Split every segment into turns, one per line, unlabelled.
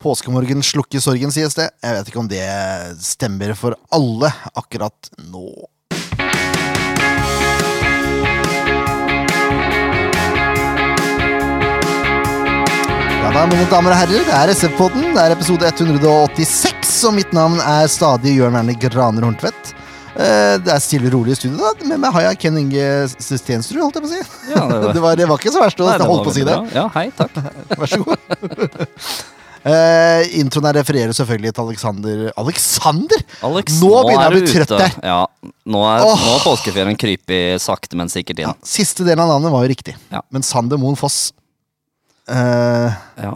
Påskemorgen slukker sorgen, sies det. Jeg vet ikke om det stemmer for alle akkurat nå. Ja da, mine damer og herrer, det er SF-podden. Det er episode 186, og mitt navn er stadig Jørn Werner Graner Horntvedt. Eh, Det er stille og rolig i studio. da Med meg har jeg Ken Inge Stensrud, holdt jeg på å si.
Ja, det var-
det, var, det var ikke så verst å holde på å si det.
bra. Ja, hei, takk.
Vær så god. Eh, introen her refererer selvfølgelig til Alexander Alexander!
Alex,
Nå begynner jeg å
er
bli trøtt der.
Ja, nå er,
oh.
nå har påskeferien krypet sakte, men sikkert inn.
Ja, siste delen av navnet var jo riktig.
Ja.
Men Sander Moen Foss, uh,
Ja.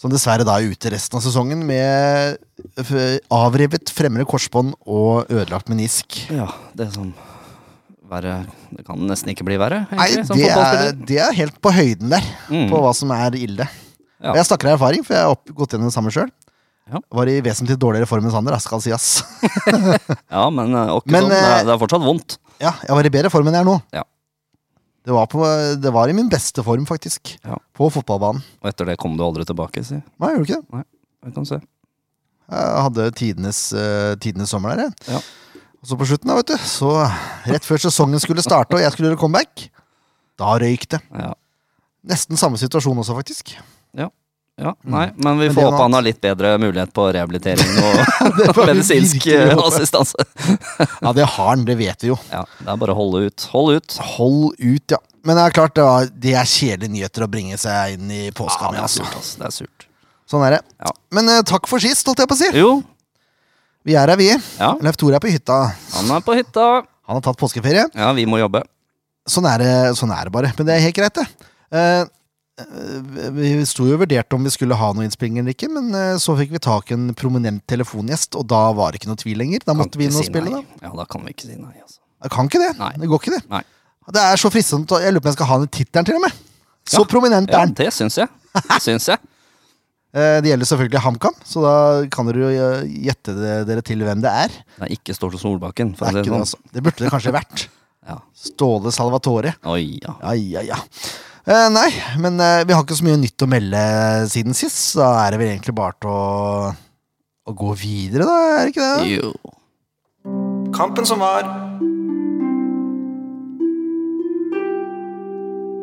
som dessverre da er ute resten av sesongen med avrevet fremre korsbånd og ødelagt menisk.
ja, det er sånn verre Det kan nesten ikke bli verre, egentlig, Nei,
det er, det er helt på høyden der,
Mm.
på hva som er ille.
Ja.
Jeg snakker av erfaring, for jeg har gått gjennom det samme sjøl.
Ja.
Var i vesentlig dårligere form enn Sander, skal skal ass.
Ja, men eh,
Men,
sånn. Det
eh,
er, det er fortsatt vondt.
Ja, jeg var i bedre form enn jeg er nå.
Ja.
Det var, på, det var i min beste form, faktisk. På fotballbanen.
Og etter det kom du aldri tilbake, si.
Nei, gjorde ikke det.
Jeg kan se.
Jeg hadde tidenes, uh, tidenes sommer der, jeg.
Ja.
Og så på slutten, da, vet du, så rett før sesongen skulle starte og jeg skulle gjøre comeback, da røyk det.
Ja.
Nesten samme situasjon også, faktisk.
Ja. Nei, men vi
Men
får håpe han har litt bedre mulighet på rehabilitering og medisinsk eh, assistanse.
Ja, det har han, det vet vi jo.
Ja, det er bare å holde ut. Hold ut.
Hold ut, ja. Men det er klart, det, var, det er kjedelige nyheter å bringe seg inn i
Ja,
påska
det
med. altså.
surt. Det er surt.
Sånn er det.
Ja.
Men uh, takk for sist, holdt jeg på å si.
Jo,
Vi er her, vi.
ja.
Leif Tore er på hytta.
Han er på hytta.
Han har tatt påskeferie.
Ja, vi må jobbe.
Sånn er det, sånn er det bare. Men det er helt greit, det. Eh, vi sto jo og vurderte om vi skulle ha noe innspilling eller ikke, men eh, så fikk vi tak i en prominent telefongjest, og da var det ikke noe tvil lenger. Da
Kan
måtte vi inn og
si
spille,
nei.
da.
Ja, da kan vi ikke si nei, altså.
Jeg kan ikke det.
Nei.
Det går ikke, det.
Nei.
Det er så fristende. Jeg lurer på om jeg skal ha den tittelen til og med. Så
Ja.
prominent er
Ja, det syns jeg. Det syns jeg.
Eh, det gjelder selvfølgelig HamKam, så da kan dere jo eh, gjette dere til hvem det er.
Det er ikke Ståle Solbakken,
Det,
det, sånn.
altså. det burde det kanskje vært.
Ja.
Ståle Salvatore.
Oi, ja.
Ai, ai, ja. Eh, nei, men eh, vi har ikke så mye nytt å melde siden sist. Så da er det vel egentlig bare til å, å gå videre, da, er det ikke det?
Jo.
Kampen som var.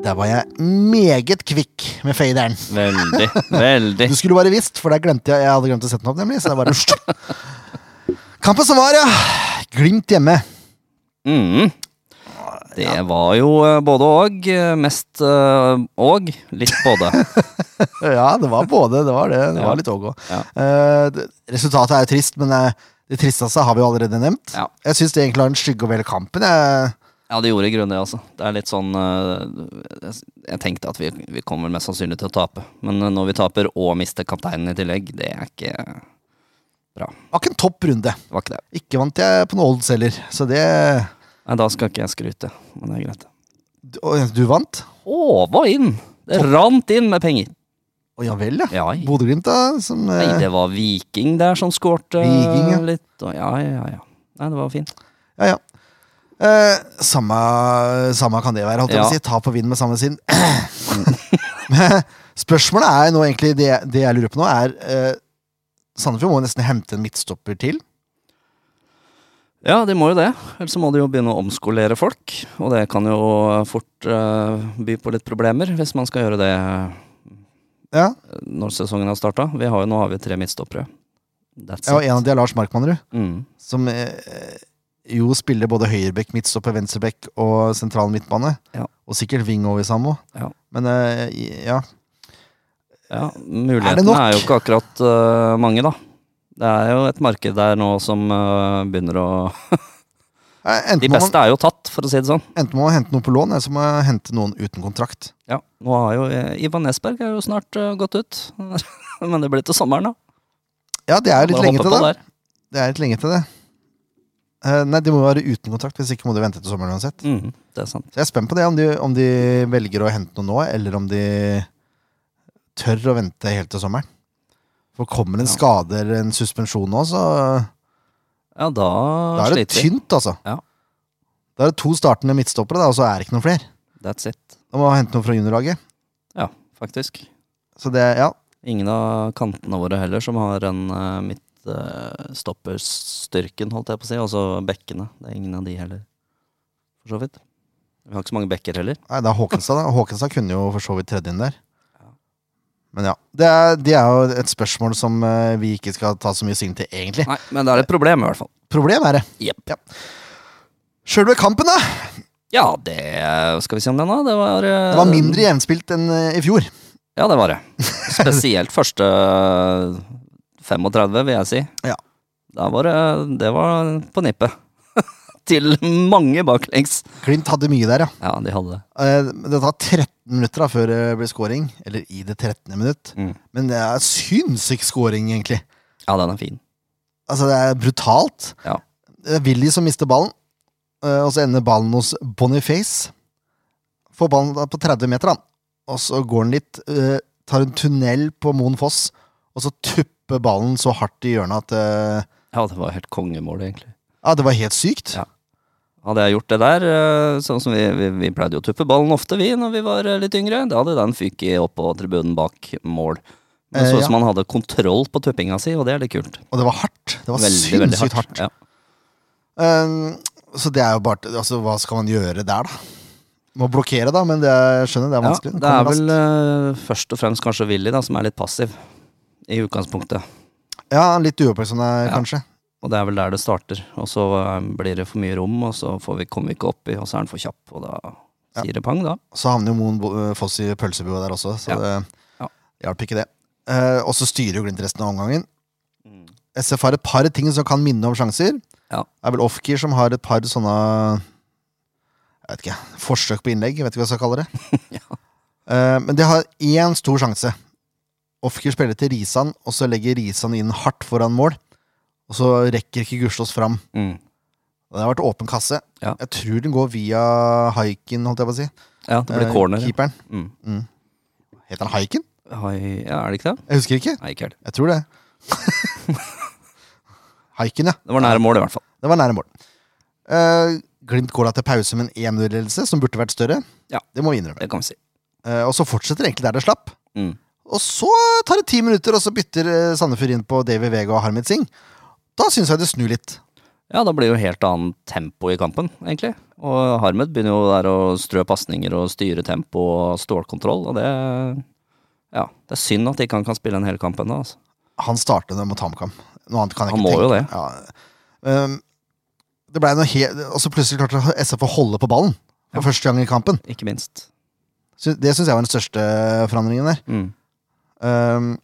Der var jeg meget kvikk med faderen.
Veldig. Veldig.
Du skulle bare visst, for der glemte jeg Jeg hadde glemt å sette den opp, nemlig. Så det bare Kampen som var, ja. Glimt hjemme.
Mm. Det var jo eh, både og. eh, Mest eh, og. Litt både.
Ja, det var både. Det var det. Det
Ja.
var litt òg òg.
Ja.
resultatet er jo trist, men det tristeste har vi jo allerede nevnt.
Ja.
Jeg syns det egentlig var en skygge over hele kampen. Jeg,
Ja, det gjorde i grunnen det, altså. Det er litt sånn jeg- tenkte at vi, vi kommer mest sannsynlig til å tape. Men når vi taper og mister kapteinen i tillegg, det er ikke bra.
det var ikke en topp runde.
Det var ikke det.
Ikke vant jeg på noe odds heller, så det
Nei, da skal ikke jeg skryte, men det er greit.
Du, du vant?
Håva inn! Det rant inn med penger.
Å ja vel, ja.
Ja,
Bodø-Glimt, da? Som,
Nei,
eh,
det var Viking der som skårte
Viking, ja.
litt. Og ja, ja, ja. Nei, det var fint.
ja, ja. Eh, samme, samme kan det være, holdt jeg på å si. Tap og vinn med samme sinn. Spørsmålet er nå egentlig det, det jeg lurer på nå, er eh, Sandefjord må nesten hente en midtstopper til.
Ja, de må jo det. Ellers må de jo begynne å omskolere folk. Og det kan jo fort uh, by på litt problemer hvis man skal gjøre det
Ja,
når sesongen har starta. Vi har jo, nå har vi tre midtstoppere. That's
ja og. En av de er Lars Markmannrud,
Mm.
som eh, jo spiller både høyrebekk, midtstopper, venstrebekk og sentral midtbane.
Ja.
Og sikkert wing over sammen òg.
Ja.
Men eh, ja.
Ja, mulighetene
er,
er, jo ikke akkurat uh, mange, da. Det er jo et marked der nå som uh, begynner å De beste er jo tatt, for å si det sånn.
enten må man hente noen på lån, eller så må man hente noen uten kontrakt.
Ja, nå har jo eh, Ivan Nesberg er jo snart uh, gått ut. Men det blir til sommeren, da.
Ja, det er litt lenge til det.
der.
Det er litt lenge til det. Uh, nei, de må være uten kontrakt, hvis ikke må de vente til sommeren uansett.
Mm, det er sant.
Så jeg er spent på det, om de, om de velger å hente noe nå, eller om de tør å vente helt til sommeren. For kommer en skade eller en suspensjon nå, så
Ja, da,
da er det
sliter vi.
tynt, altså.
Ja.
Da er det to startende midtstoppere, da, og så er det ikke noen flere.
That's it.
Da må man hente noen fra juniorlaget.
Ja, faktisk.
Så det, ja.
Ingen av kantene våre heller som har en uh, midtstopperstyrken, holdt jeg på å si. Altså bekkene. Det er ingen av de heller, for så vidt. Vi har ikke så mange bekker heller.
Nei, det er Håkenstad. da. Håkenstad kunne jo for så vidt tredje inn der. Men ja. Det er, det er jo et spørsmål som eh, vi ikke skal ta så mye stilling til, egentlig.
Nei, men det er et problem, i hvert fall.
Problem er det.
Jepp.
Ja. Sjølve kampen, da.
Ja, det Skal vi si om den, da. Det var, eh,
Det var mindre jevnspilt enn eh, i fjor.
Ja, det var det. Spesielt første 35, vil jeg si.
Ja.
Da var det Det var på nippet. Til mange baklengs.
Glimt hadde mye der, ja.
Ja, de hadde det.
Eh, Det tar 13 minutter da før det blir scoring. Eller i det 13. minutt.
Mm.
Men det er sinnssyk scoring, egentlig.
Ja, den er fin.
Altså, det er brutalt.
Ja.
Det er Willy som mister ballen, eh, og så ender ballen hos Boniface. Får ballen på 30 meter, han. Og så går han litt, eh, tar en tunnel på Moen Foss, og så tupper ballen så hardt i hjørnet at
Ja, det var helt kongemål, egentlig.
Ja, det var helt sykt.
Ja. Hadde jeg gjort det der, eh, sånn som vi, vi, vi pleide jo å tuppe ballen ofte, vi, når vi var eh, litt yngre, da hadde den fyket opp på tribunen bak mål. Det
Eh,
så ut
ja.
som han hadde kontroll på tuppinga si, og det er litt kult.
Og det var hardt. Det var
Veldig,
sinnssykt
hardt.
hardt.
Ja.
Um, så det er jo bare Altså, hva skal man gjøre der, da? Må blokkere, da, men det er, skjønner det er
Ja,
vanskelig.
det er vel eh, først og fremst kanskje Willy da, som er litt passiv, i utgangspunktet.
Ja, litt uoppmerksom, der,
Ja. Og det er vel der det starter. Og så eh, blir det for mye rom, og så får vi, kommer vi ikke oppi, og så er den for kjapp, og da
Ja.
sier det pang, da.
Så havner jo Moen Foss i pølsebua der også, så
Ja.
det
Ja.
hjalp ikke det. Eh, og så styrer jo Glimt resten av omgangen. SF har et par ting som kan minne om sjanser.
Ja.
Det er vel Offgear som har et par sånne Jeg vet ikke, forsøk på innlegg, jeg vet ikke hva jeg skal kalle det.
Ja.
Eh, men det har én stor sjanse. Offgear spiller til Risan, og så legger Risan inn hardt foran mål. Og så rekker ikke Gustavs fram.
Mm.
Det har vært åpen kasse.
Ja.
Jeg tror den går via Haiken, holdt jeg på å si.
Ja, det blir
Eh,
corner. ja.
Keeperen.
Mm.
Heter han Haiken?
Hai- Ja, er det ikke det?
Jeg husker ikke.
Nei, ikke.
Jeg tror det. Haiken, ja.
Det var nære mål, i hvert fall.
Det var nære mål. Eh, Glimt går da til pause med en 1-0-ledelse, som burde vært større.
Ja.
Det må vi innrømme.
Det kan vi si.
Eh, og så fortsetter egentlig der det slapp.
Mm.
Og så tar det ti minutter, og så bytter eh, Sandefjord inn på Davy Vega og Harmet Singh. Da syns jeg det snur litt.
Ja, da blir det jo helt annet tempo i kampen, egentlig. Og Harmed begynner jo der å strø pasninger og styre tempo og stålkontroll, og det Ja, det er synd at ikke han kan spille en hel kamp ennå, altså.
Han starter mot HamKam. Noe annet kan jeg
Han
ikke
må jo det.
Ja. Um, det ble noe helt Og så plutselig klarte SF å holde på ballen for
Ja.
første gang i kampen.
Ikke minst.
Så Det syns jeg var den største forandringen der.
Mm.
Um,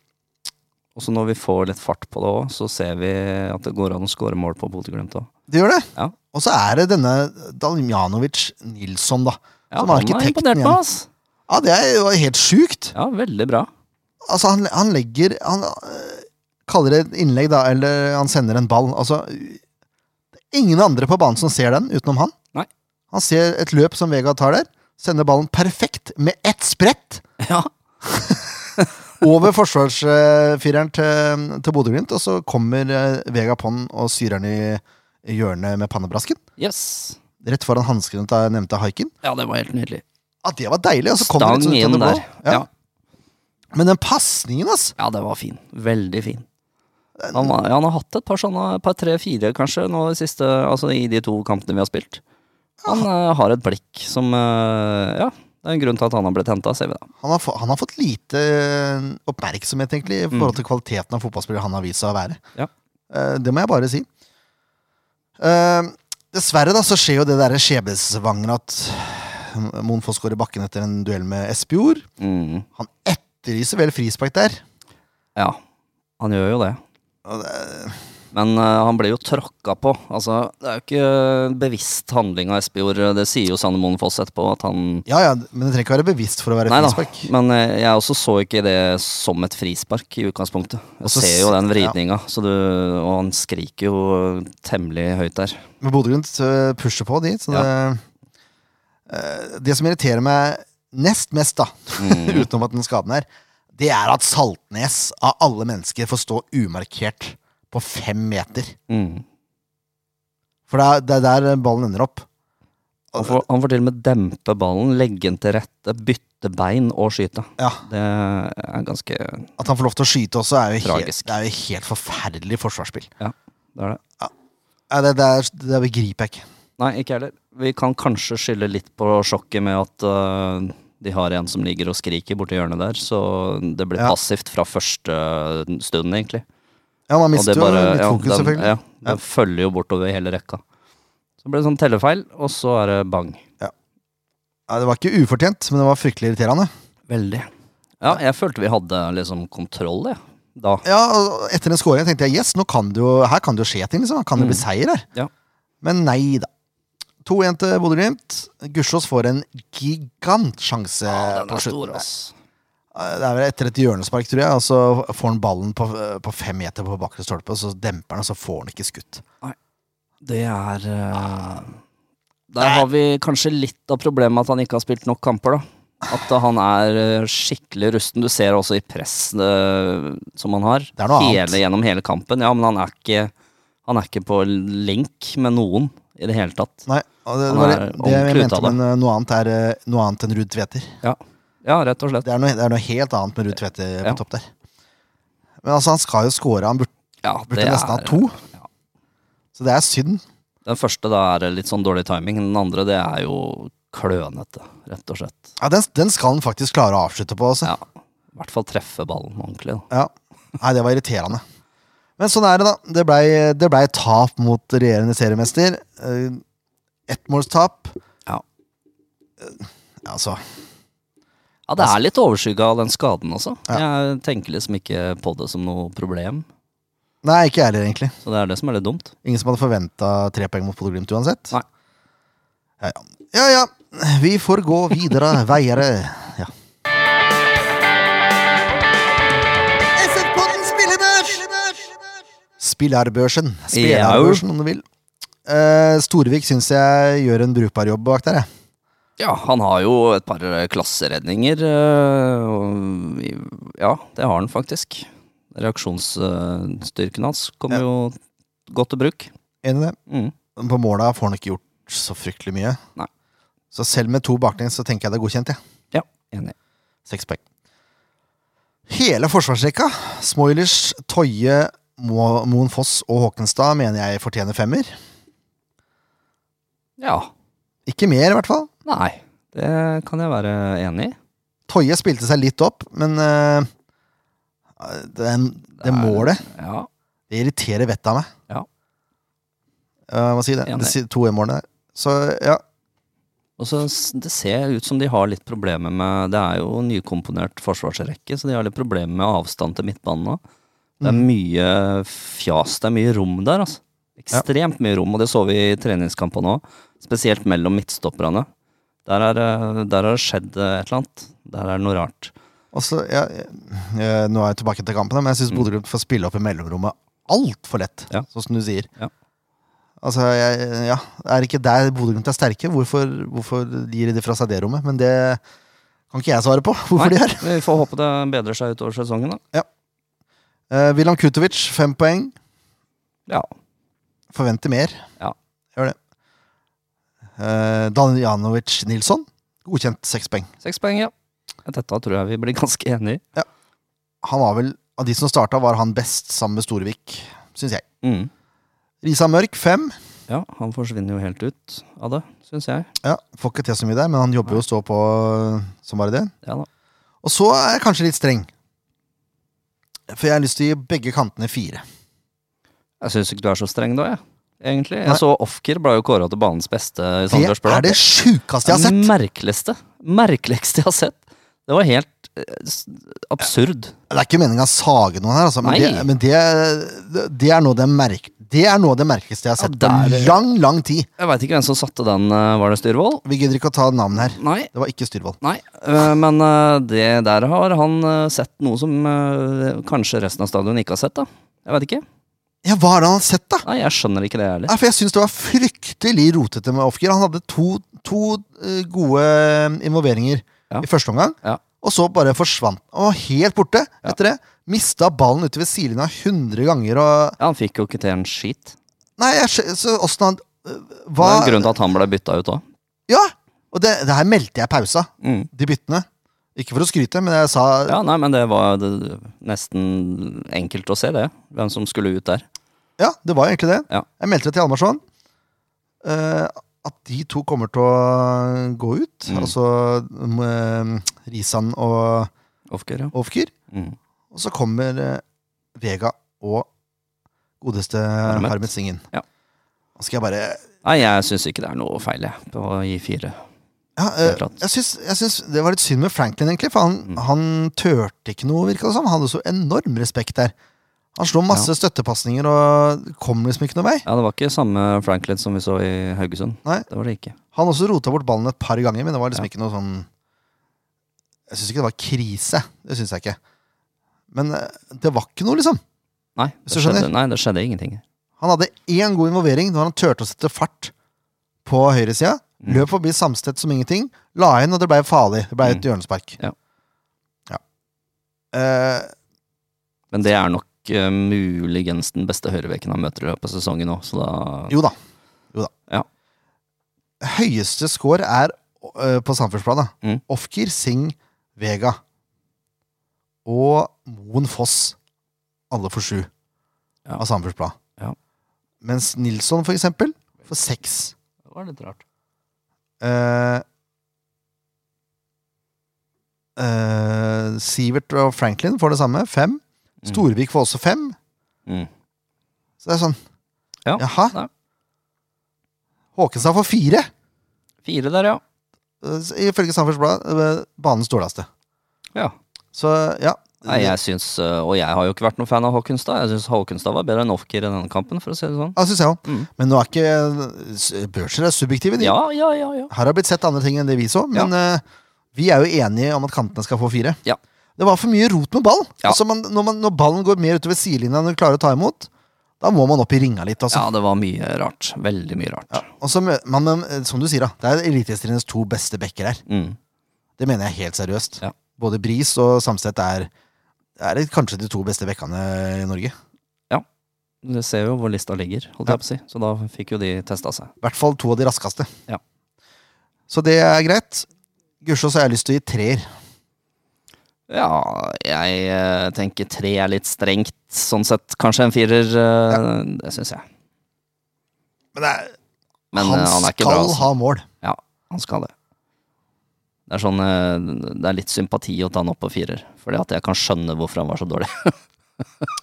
Og så når vi får litt fart på det òg, så ser vi at det går an å skåre mål på Bodø-Glimt òg.
det gjør det.
Ja.
Og så er det denne Daljanovic Nilsson, da.
Ja,
Som arkitekten
imponert på
oss.
ass.
Ja, det er jo helt sjukt.
Ja, veldig bra.
Altså, han, han legger Han øh, kaller det et innlegg, da, eller han sender en ball. Altså er ingen andre på banen som ser den, utenom han.
Nei.
Han ser et løp som Vega tar der, sender ballen perfekt, med ett sprett,
Ja.
over forsvarsfireren til, til Bodø-Glimt, og så kommer eh, Vega Ponn og syrer han i, hjørnet med pannebrasken.
Yes.
Rett foran hanskene til nevnte Haiken.
Ja, det var helt nydelig.
Ja, det var deilig. Og så kom det
Stang
litt sånn
der.
Ja.
Ja.
Men den pasningen, altså!
ja, det var fin. Veldig fin. Han, var, ja, han har hatt et par sånne, par tre-fire kanskje, nå i siste, altså i de to kampene vi har spilt. Han eh, har et blikk som eh, Ja, det er en grunn til at han har blitt henta, ser vi da.
Han har, han har fått lite eh, oppmerksomhet egentlig i forhold til kvaliteten av fotballspiller han har vist seg å være.
Ja.
Eh, det må jeg bare si. Eh, dessverre da så skjer jo det derre skjebnesvangre at Monfoss går i bakken etter en duell med Espejord.
Mm.
Han etterlyser vel frispark der.
Ja, han gjør jo det.
Og det
Men uh, han ble jo tråkka på. Altså, det er jo ikke bevisst handling av Espejord. Det sier jo Sanne Moen Foss etterpå, at han
ja ja, men det trenger ikke være bevisst for å være
Nei da,
frispark.
men uh, jeg også så ikke det som et frispark i utgangspunktet. Jeg
også
ser jo den vridninga, ja. og han skriker jo temmelig høyt der.
Men Bodø-Glimt øh, pusher på, dit. Så det, uh, det som irriterer meg nest mest, da,
Mm.
utenom at den skaden er, det er at Saltnes av alle mennesker får stå umarkert på fem meter.
Mm.
For det er, det er der ballen ender opp.
Han får, han får til og med dempe ballen, legge den til rette, bytte bein og skyte.
Ja,
Det er ganske
At han får lov til å skyte også, er jo helt, det er jo helt forferdelig forsvarsspill.
Ja, Det er det.
Ja. det, det, er, det begriper jeg ikke.
Nei, ikke heller. Vi kan kanskje skylde litt på sjokket med at uh, de har en som ligger og skriker borti hjørnet der, så det blir
Ja.
passivt fra første stund, egentlig.
Ja, man mister jo litt
ja,
fokus,
den-
selvfølgelig.
Ja, det følger jo bortover hele rekka. Så ble det sånn tellefeil, og så er det bang.
Ja, det var ikke ufortjent, men det var fryktelig irriterende.
Veldig. Ja, jeg følte vi hadde liksom kontroll, jeg. Da.
Ja, Etter den scoringen tenkte jeg yes, nå kan det jo, her kan det jo skje ting. liksom. Kan det bli seier her?
Ja.
Men nei da. 2-1 til Bodø-Glimt. Gussiås får en gigantsjanse
ja,
på
er stor,
slutten.
ass.
Det er vel etter et hjørnespark, tror jeg, og så får han ballen på, på fem meter på bakre stolpe, og så demper han, og så får han ikke skutt. Nei.
Det er uh, Der har vi kanskje litt av problemet at han ikke har spilt nok kamper, da. At han er øh, skikkelig rusten. Du ser også i press øh, som han har.
Det er noe
hele,
annet.
Gjennom hele kampen. Ja, men han er ikke Han er ikke på link med noen i det hele tatt.
Nei, det,
Han
var det, det jeg mente
det.
eh, noe annet er eh, noe annet enn Ruud Tveter.
Ja, ja rett og slett.
Det er noe, det er noe helt annet med Ruud Tvedte på
Ja.
topp der. Men altså, han skal jo score. Han burde,
Ja,
burde nesten ha to.
ja.
Så det er synd.
Den første da er litt sånn dårlig timing. Den andre det er jo klønete, rett og slett.
Ja, den, den skal han faktisk klare å avslutte på. Også.
Ja, I hvert fall treffe ballen ordentlig. Da.
Ja. Nei, det var irriterende. Men sånn er det, da. Det blei det ble tap mot regjerende seriemester. Eh, Ettmålstap.
Ja.
Eh, Altså
Ja, det er litt overskygga av den skaden også.
Ja.
Jeg tenker liksom ikke på det som noe problem.
Nei, ikke jeg heller, egentlig.
Så det er det som er litt dumt.
Ingen som hadde forventa tre poeng mot Bodø-Glimt uansett.
Nei.
Ja, ja. ja ja. Vi får gå videre veier. Ja. Spillerbørsen. Spillerbørsen, om du vil. Uh, Storvik syns jeg gjør en brukbar jobb bak der, jeg.
Ja, han har jo et par eh, klasseredninger. vi- Ja, det har han faktisk. Reaksjonsstyrken hans kommer jo godt til bruk.
Enig i det.
Mm.
På måla får han ikke gjort så fryktelig mye.
Nei.
Så selv med to baklengs så tenker jeg det er godkjent, jeg.
Ja, enig.
Seks poeng. Hele forsvarsrekka, Smoilers, Toje, Mo- Moen Foss og Håkenstad, mener jeg fortjener femmer.
Ja.
Ikke mer, i hvert fall.
Nei, det kan jeg være enig i.
Toje spilte seg litt opp, men uh, det, det målet
Ja.
Det irriterer vettet av meg.
Ja.
Uh, hva sier det. Det to målene der. Så ja.
Og så Det ser ut som de har litt problemer med Det er jo nykomponert forsvarsrekke, så de har litt problemer med avstand til midtbanen nå. Det er
Mm.
mye fjas, det er mye rom der, altså. Ekstremt mye rom, og det så vi i treningskampene òg. Spesielt mellom midtstopperne. Der det- der har det skjedd eh, et eller annet. Der er det noe rart.
Også, ja, eh, nå er jeg tilbake til kampene, men jeg syns
Mm.
Bodø-Glimt får spille opp i mellomrommet altfor lett,
Ja.
sånn som du sier.
Ja.
Altså, jeg, ja, Er det ikke der Bodø-Glimt er sterke? Hvorfor, hvorfor gir de fra seg det rommet? Men det kan ikke jeg svare på. Hvorfor de
Nei,
er.
Vi får håpe det bedrer seg utover sesongen, da.
Uh, William Kutovic, fem poeng.
Ja.
Forventer mer.
Ja.
Uh, Danjanovic Nilsson, godkjent seks poeng.
Seks poeng, ja. Dette tror jeg vi blir ganske enige i.
Han var vel, Av de som starta, var han best sammen med Storevik, syns jeg.
Mm.
Risa Mørk, fem.
Ja, han forsvinner jo helt ut av det, syns jeg.
Ja, Får ikke til så mye der, men han jobber jo og står på øh, som bare det.
Ja da.
Og så er jeg kanskje litt streng. For jeg har lyst til å gi begge kantene fire.
Jeg syns ikke du er så streng da, jeg. Egentlig.
Nei.
Jeg så Ofker ble jo kåra til banens beste i
Det er det sjukeste jeg har sett!
Merkeligste. Merkeligste jeg har sett. Det var helt eh, absurd.
Det er ikke meninga å sage noen her, altså, men, det, men det, det er noe det merk... Det er noe det merkeligste jeg har
Ja,
sett på lang, lang tid.
Jeg veit ikke hvem som satte den, eh, var det Styrvold?
Vi gidder ikke å ta navnet her.
Nei.
Det var ikke Styrvold.
Nei, eh, men det der har han sett noe som kanskje resten av stadion ikke har sett, da. Jeg vet ikke.
Ja, hva har han sett, da?
Nei, jeg skjønner ikke det heller.
Ja, for jeg syns det var fryktelig rotete med Ofker. Han hadde to, to eh, gode involveringer
Ja.
i første omgang.
Ja.
Og så bare forsvant han. helt borte etter det. Mista ballen ute ved sidelinja 100 ganger og
Ja, han fikk jo ikke til en skit.
Nei, jeg, så åssen han Hva...
Det er en grunn til at han ble bytta ut òg.
Ja! Og det, det her meldte jeg pausa,
Mm.
de byttene. Ikke for å skryte, men jeg sa
Ja, nei, men det var det, nesten enkelt å se det, hvem som skulle ut der.
Ja, det var egentlig det.
Ja.
Jeg meldte det til Almarsson. eh, at de to kommer til å gå ut.
Mm.
Altså um, Risan og
Ofker, ja.
Ofker.
Mm.
Og så kommer eh, Vega og godeste
Harmet.
Harmet Singen.
Ja.
Nå skal jeg bare
Nei, jeg syns ikke det er noe feil, jeg, på å gi fire.
ja, eh,
klart.
jeg, syns, jeg syns det var litt synd med Franklin, egentlig. For han,
Mm.
han tørte ikke noe, virka det som. Han hadde så enorm respekt der. Han slo masse støttepasninger og kom liksom ikke noe vei.
Ja, det var ikke samme Franklin som vi så i Haugesund.
Nei.
Det var det ikke.
Han også rota bort ballen et par ganger, men det var liksom
Ja.
ikke noe sånn Jeg syns ikke det var krise. Det syns jeg ikke. Men eh, det var ikke noe, liksom.
Nei, det
du
skjedde, nei, det skjedde ingenting.
Han hadde én god involvering når han turte å sette fart på høyresida.
Mm.
Løp forbi Samstedt som ingenting. La inn, og det ble farlig. Det ble et
Mm.
hjørnespark.
Ja.
Ja. Uh,
Men det er nok eh, muligens den beste høyreveken han møter i løpet av sesongen nå, så da
jo da. Jo da.
Ja.
Høyeste score er uh, på samfunnsplanet.
Mm.
Ofkir, Singh, Vega og Moen Foss. Alle får sju
Ja.
av samfunnsplanet.
Ja.
Mens Nilsson, for eksempel, får seks.
Det var litt rart.
Uh, Uh, Sivert og Franklin får det samme. Fem.
Mm.
Storvik får også fem.
Mm.
Så det er sånn
Ja,
Jaha.
Nei.
Håkenstad får fire.
Fire der, ja.
Ifølge Samferdselsbladet eh, banens dårligste.
Ja.
Så ja.
Nei, jeg syns, eh, og jeg har jo ikke vært noen fan av Håkenstad. Jeg syns Håkenstad var bedre enn Ofker i denne kampen, for å si det sånn.
Ja, synes jeg også.
Mm.
Men nå er ikke Børser er subjektive, de.
Ja, ja, ja, ja.
Her har blitt sett andre ting enn det vi så, men eh, vi er jo enige om at kantene skal få fire.
Ja.
Det var for mye rot med ball.
Ja.
Altså man, når, man, når ballen går mer utover sidelinja enn du klarer å ta imot, da må man opp i ringa litt. Altså.
Ja, det var mye rart. Veldig mye rart.
Ja. Og så man, som du sier, da, det er Eliteseriens to beste backer her.
Mm.
Det mener jeg helt seriøst.
Ja.
Både Bris og Samstedt er, er kanskje de to beste bekkene i Norge. Ja.
Du ser jo hvor lista ligger, holdt jeg på å si. Så da fikk jo de testa seg.
I hvert fall to av de raskeste.
Ja.
Så det er greit. Gusjås har jeg lyst til å gi treer.
Ja, jeg eh, tenker tre er litt strengt, sånn sett. Kanskje en firer. Ja. Det syns jeg.
Men det er,
Men
han
eh, han
skal
bra. Altså.
ha mål.
Ja, han skal det. Det er sånn eh, Det er litt sympati å ta han opp på firer. Fordi at jeg kan skjønne hvorfor han var så dårlig.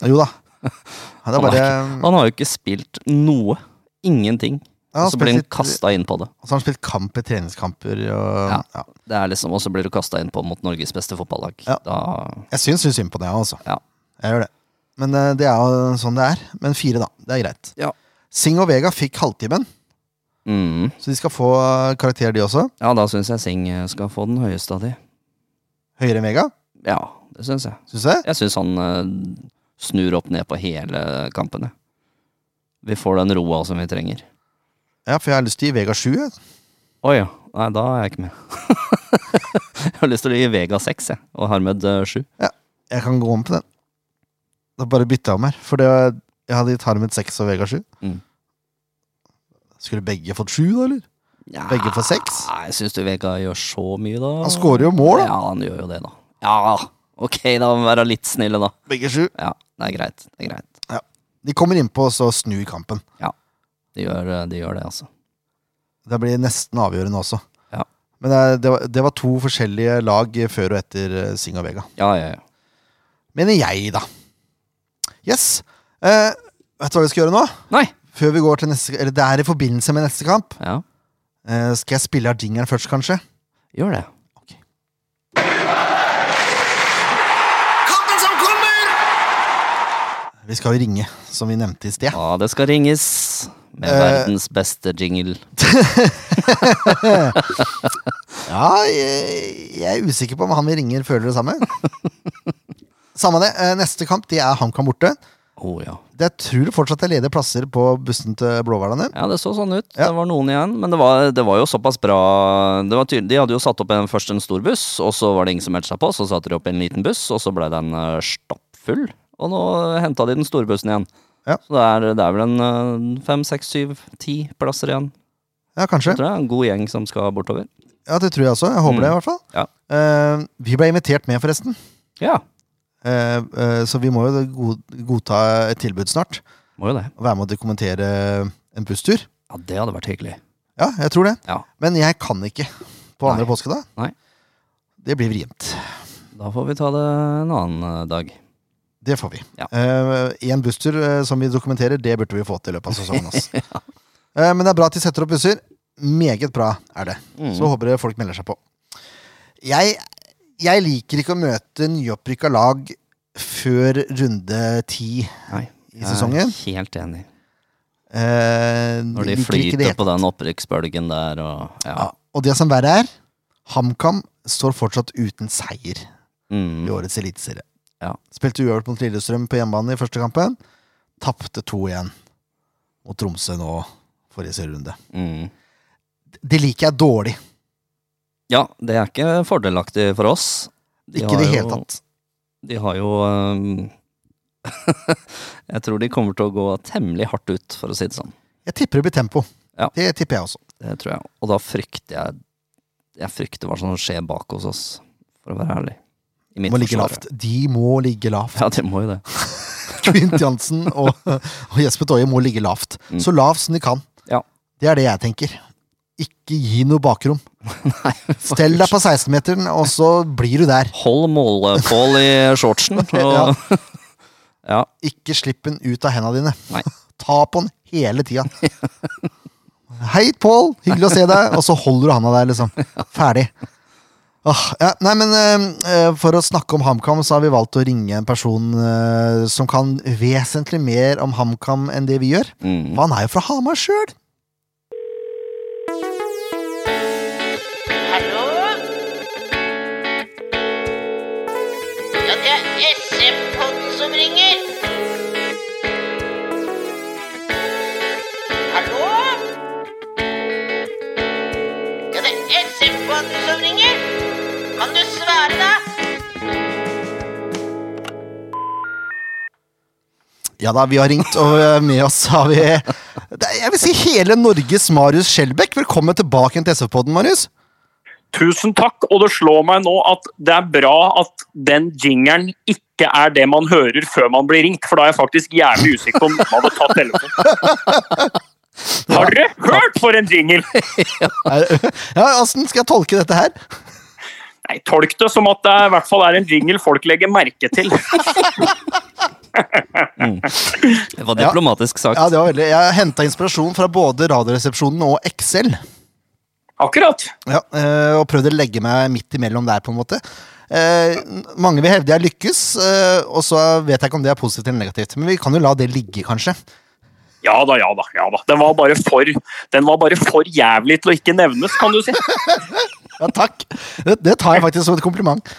Jo da. Han, er
Han har ikke, Han har jo ikke spilt noe. Ingenting.
Ja,
Og så blir han kasta inn på det.
Og så har han spilt kamp i treningskamper. Og,
Ja.
ja.
Det er liksom, Og så blir du kasta inn på mot Norges beste fotballag.
Ja.
Da
Jeg syns synd på det, altså.
Ja.
Jeg gjør det. Men eh, det er jo sånn det er. Men fire, da. Det er greit.
Ja.
Sing og Vega fikk halvtimen,
mm.
så de skal få eh, karakter, de også.
Ja, da syns jeg Sing skal få den høyeste av de.
Høyere enn Vega,
Ja, det syns jeg.
syns jeg.
Jeg syns han eh, snur opp ned på hele kampene. Vi får den roa som vi trenger.
Ja, for jeg har lyst til å gi Vega 7. jeg.
Oi ja. Nei, da er jeg ikke med. jeg har lyst til å gi Vega 6, jeg. Og Harmed 7.
Jeg kan gå om på den. Da bare bytter jeg om her. For det var, jeg hadde gitt Harmed 6 og Vega 7.
Mm.
Skulle begge fått 7, da, eller?
Ja,
Begge får seks?
Nei, syns du Vega gjør så mye, da?
Han skårer jo mål, da.
Ja, han gjør jo det, da. Ja, ok, da må vi være litt snille, da.
Begge 7.
Ja, det er greit. Det er greit.
De kommer innpå og så snur kampen.
De gjør, de gjør det, altså.
Det blir nesten avgjørende også.
Ja.
Men det, det, var, det var to forskjellige lag før og etter eh, Sing og Vega.
Ja, ja, ja.
Mener jeg, da. Yes. Eh, vet du hva vi skal gjøre nå?
Nei!
Før vi går til neste Eller det er i forbindelse med neste kamp.
Ja,
Eh, skal jeg spille av jingeren først, kanskje?
gjør det.
Kampen som kommer!
Vi skal jo ringe, som vi nevnte i sted.
Ja, det skal ringes. Med
Eh.
verdens beste jingle.
Ja, jeg, jeg er usikker på om han vi ringer, føler det samme. Samme det. eh, Neste kamp det er HamKam borte.
Å ja.
Jeg tror fortsatt det er ledige plasser på bussen til Blåhvalene.
Ja, det så sånn ut.
Ja.
Det var noen igjen. Men det var, det var jo såpass bra det var tydelig. De hadde jo satt opp en, først en stor buss, og så var det ingen som meldte seg på. Så satte de opp en liten buss, og så ble den uh, stappfull. Og nå henta de den store bussen igjen.
Ja.
Så det er, det er vel en eh, fem, seks, syv, ti plasser igjen.
Ja, kanskje.
Jeg tror det er en god gjeng som skal bortover.
Ja, Det tror jeg også. Jeg håper
Mm.
det, i hvert fall.
Ja.
Uh, vi ble invitert med, forresten.
Ja,
Uh, uh, så vi må jo god, godta et tilbud snart.
må jo det.
Og være med å kommentere en busstur.
Ja, det hadde vært hyggelig.
Ja, jeg tror det.
Ja,
Men jeg kan ikke på andre
Nei.
påskedag.
Nei.
Det blir vrient.
da får vi ta det en annen dag.
Det får vi. Én busstur eh, som vi dokumenterer, det burde vi få til i løpet av sesongen. Eh, men det er bra at de setter opp busser. Meget bra er det.
Mm.
Så håper jeg folk melder seg på. Jeg, jeg liker ikke å møte nyopprykka lag før runde ti
Nei,
i sesongen.
Jeg er helt enig.
Eh,
Når de flyter på den opprykksbølgen der og ja.
Ja, og det som verre er, HamKam står fortsatt uten seier
Mm.
i årets eliteserie.
Ja.
Spilte uavgjort mot Lillestrøm på hjemmebane i første kampen. Tapte 2-1 mot Tromsø nå forrige serierunde.
Mm.
Det liker jeg dårlig.
Ja, det er ikke fordelaktig for oss. De
ikke i det hele tatt.
De har jo um, Jeg tror de kommer til å gå temmelig hardt ut, for å si det sånn.
Jeg tipper det blir tempo.
Ja.
Det tipper jeg også.
Det tror jeg. Og da frykter jeg Jeg frykter hva som skjer bak hos oss, for å være ærlig.
Må ligge lavt. De må ligge lavt.
Ja, det må jo det.
Kvint Jansen og, og Jesper Toje må ligge lavt.
Mm.
Så lavt som de kan.
Ja.
Det er det jeg tenker. Ikke gi noe bakrom.
Nei,
Stell deg på 16-meteren, og så blir du der.
Hold målepål i shortsen. Og, ja.
Ikke slipp den ut av hendene dine.
Nei.
Ta på den hele tida. Hei, Pål! Hyggelig å se deg. Og så holder du handa der, liksom. Ferdig. Åh, ja, nei, men eh, For å snakke om HamKam, så har vi valgt å ringe en person uh, som kan vesentlig mer om HamKam enn det vi gjør.
Mm.
For han er jo fra Hamar sjøl.
Ja da,
vi har ringt, og eh, med oss har vi Jeg vil si hele Norges Marius Skjelbæk. Velkommen tilbake til SV-podden, Marius.
Tusen takk, og det slår meg nå at det er bra at den jingeren ikke er det man hører før man blir ringt, for da er jeg faktisk jævlig usikker på om man hadde tatt telefonen. Har dere hørt for en jingle?
Ja, Åssen skal jeg tolke dette her?
Nei, Tolk det som at det i hvert fall er en jingle folk legger merke til.
Det var diplomatisk sagt.
Ja, det var veldig Jeg henta inspirasjon fra både Radioresepsjonen og Excel.
Akkurat.
Ja, eh, og prøvde å legge meg midt imellom der, på en måte. Eh, mange vil hevde jeg lykkes, eh, og så vet jeg ikke om det er positivt eller negativt. Men vi kan jo la det ligge, kanskje.
Ja da, ja da. ja da. Den var bare for, den var bare for jævlig til å ikke nevnes, kan du si.
Ja, takk. Det, det tar jeg faktisk som et kompliment.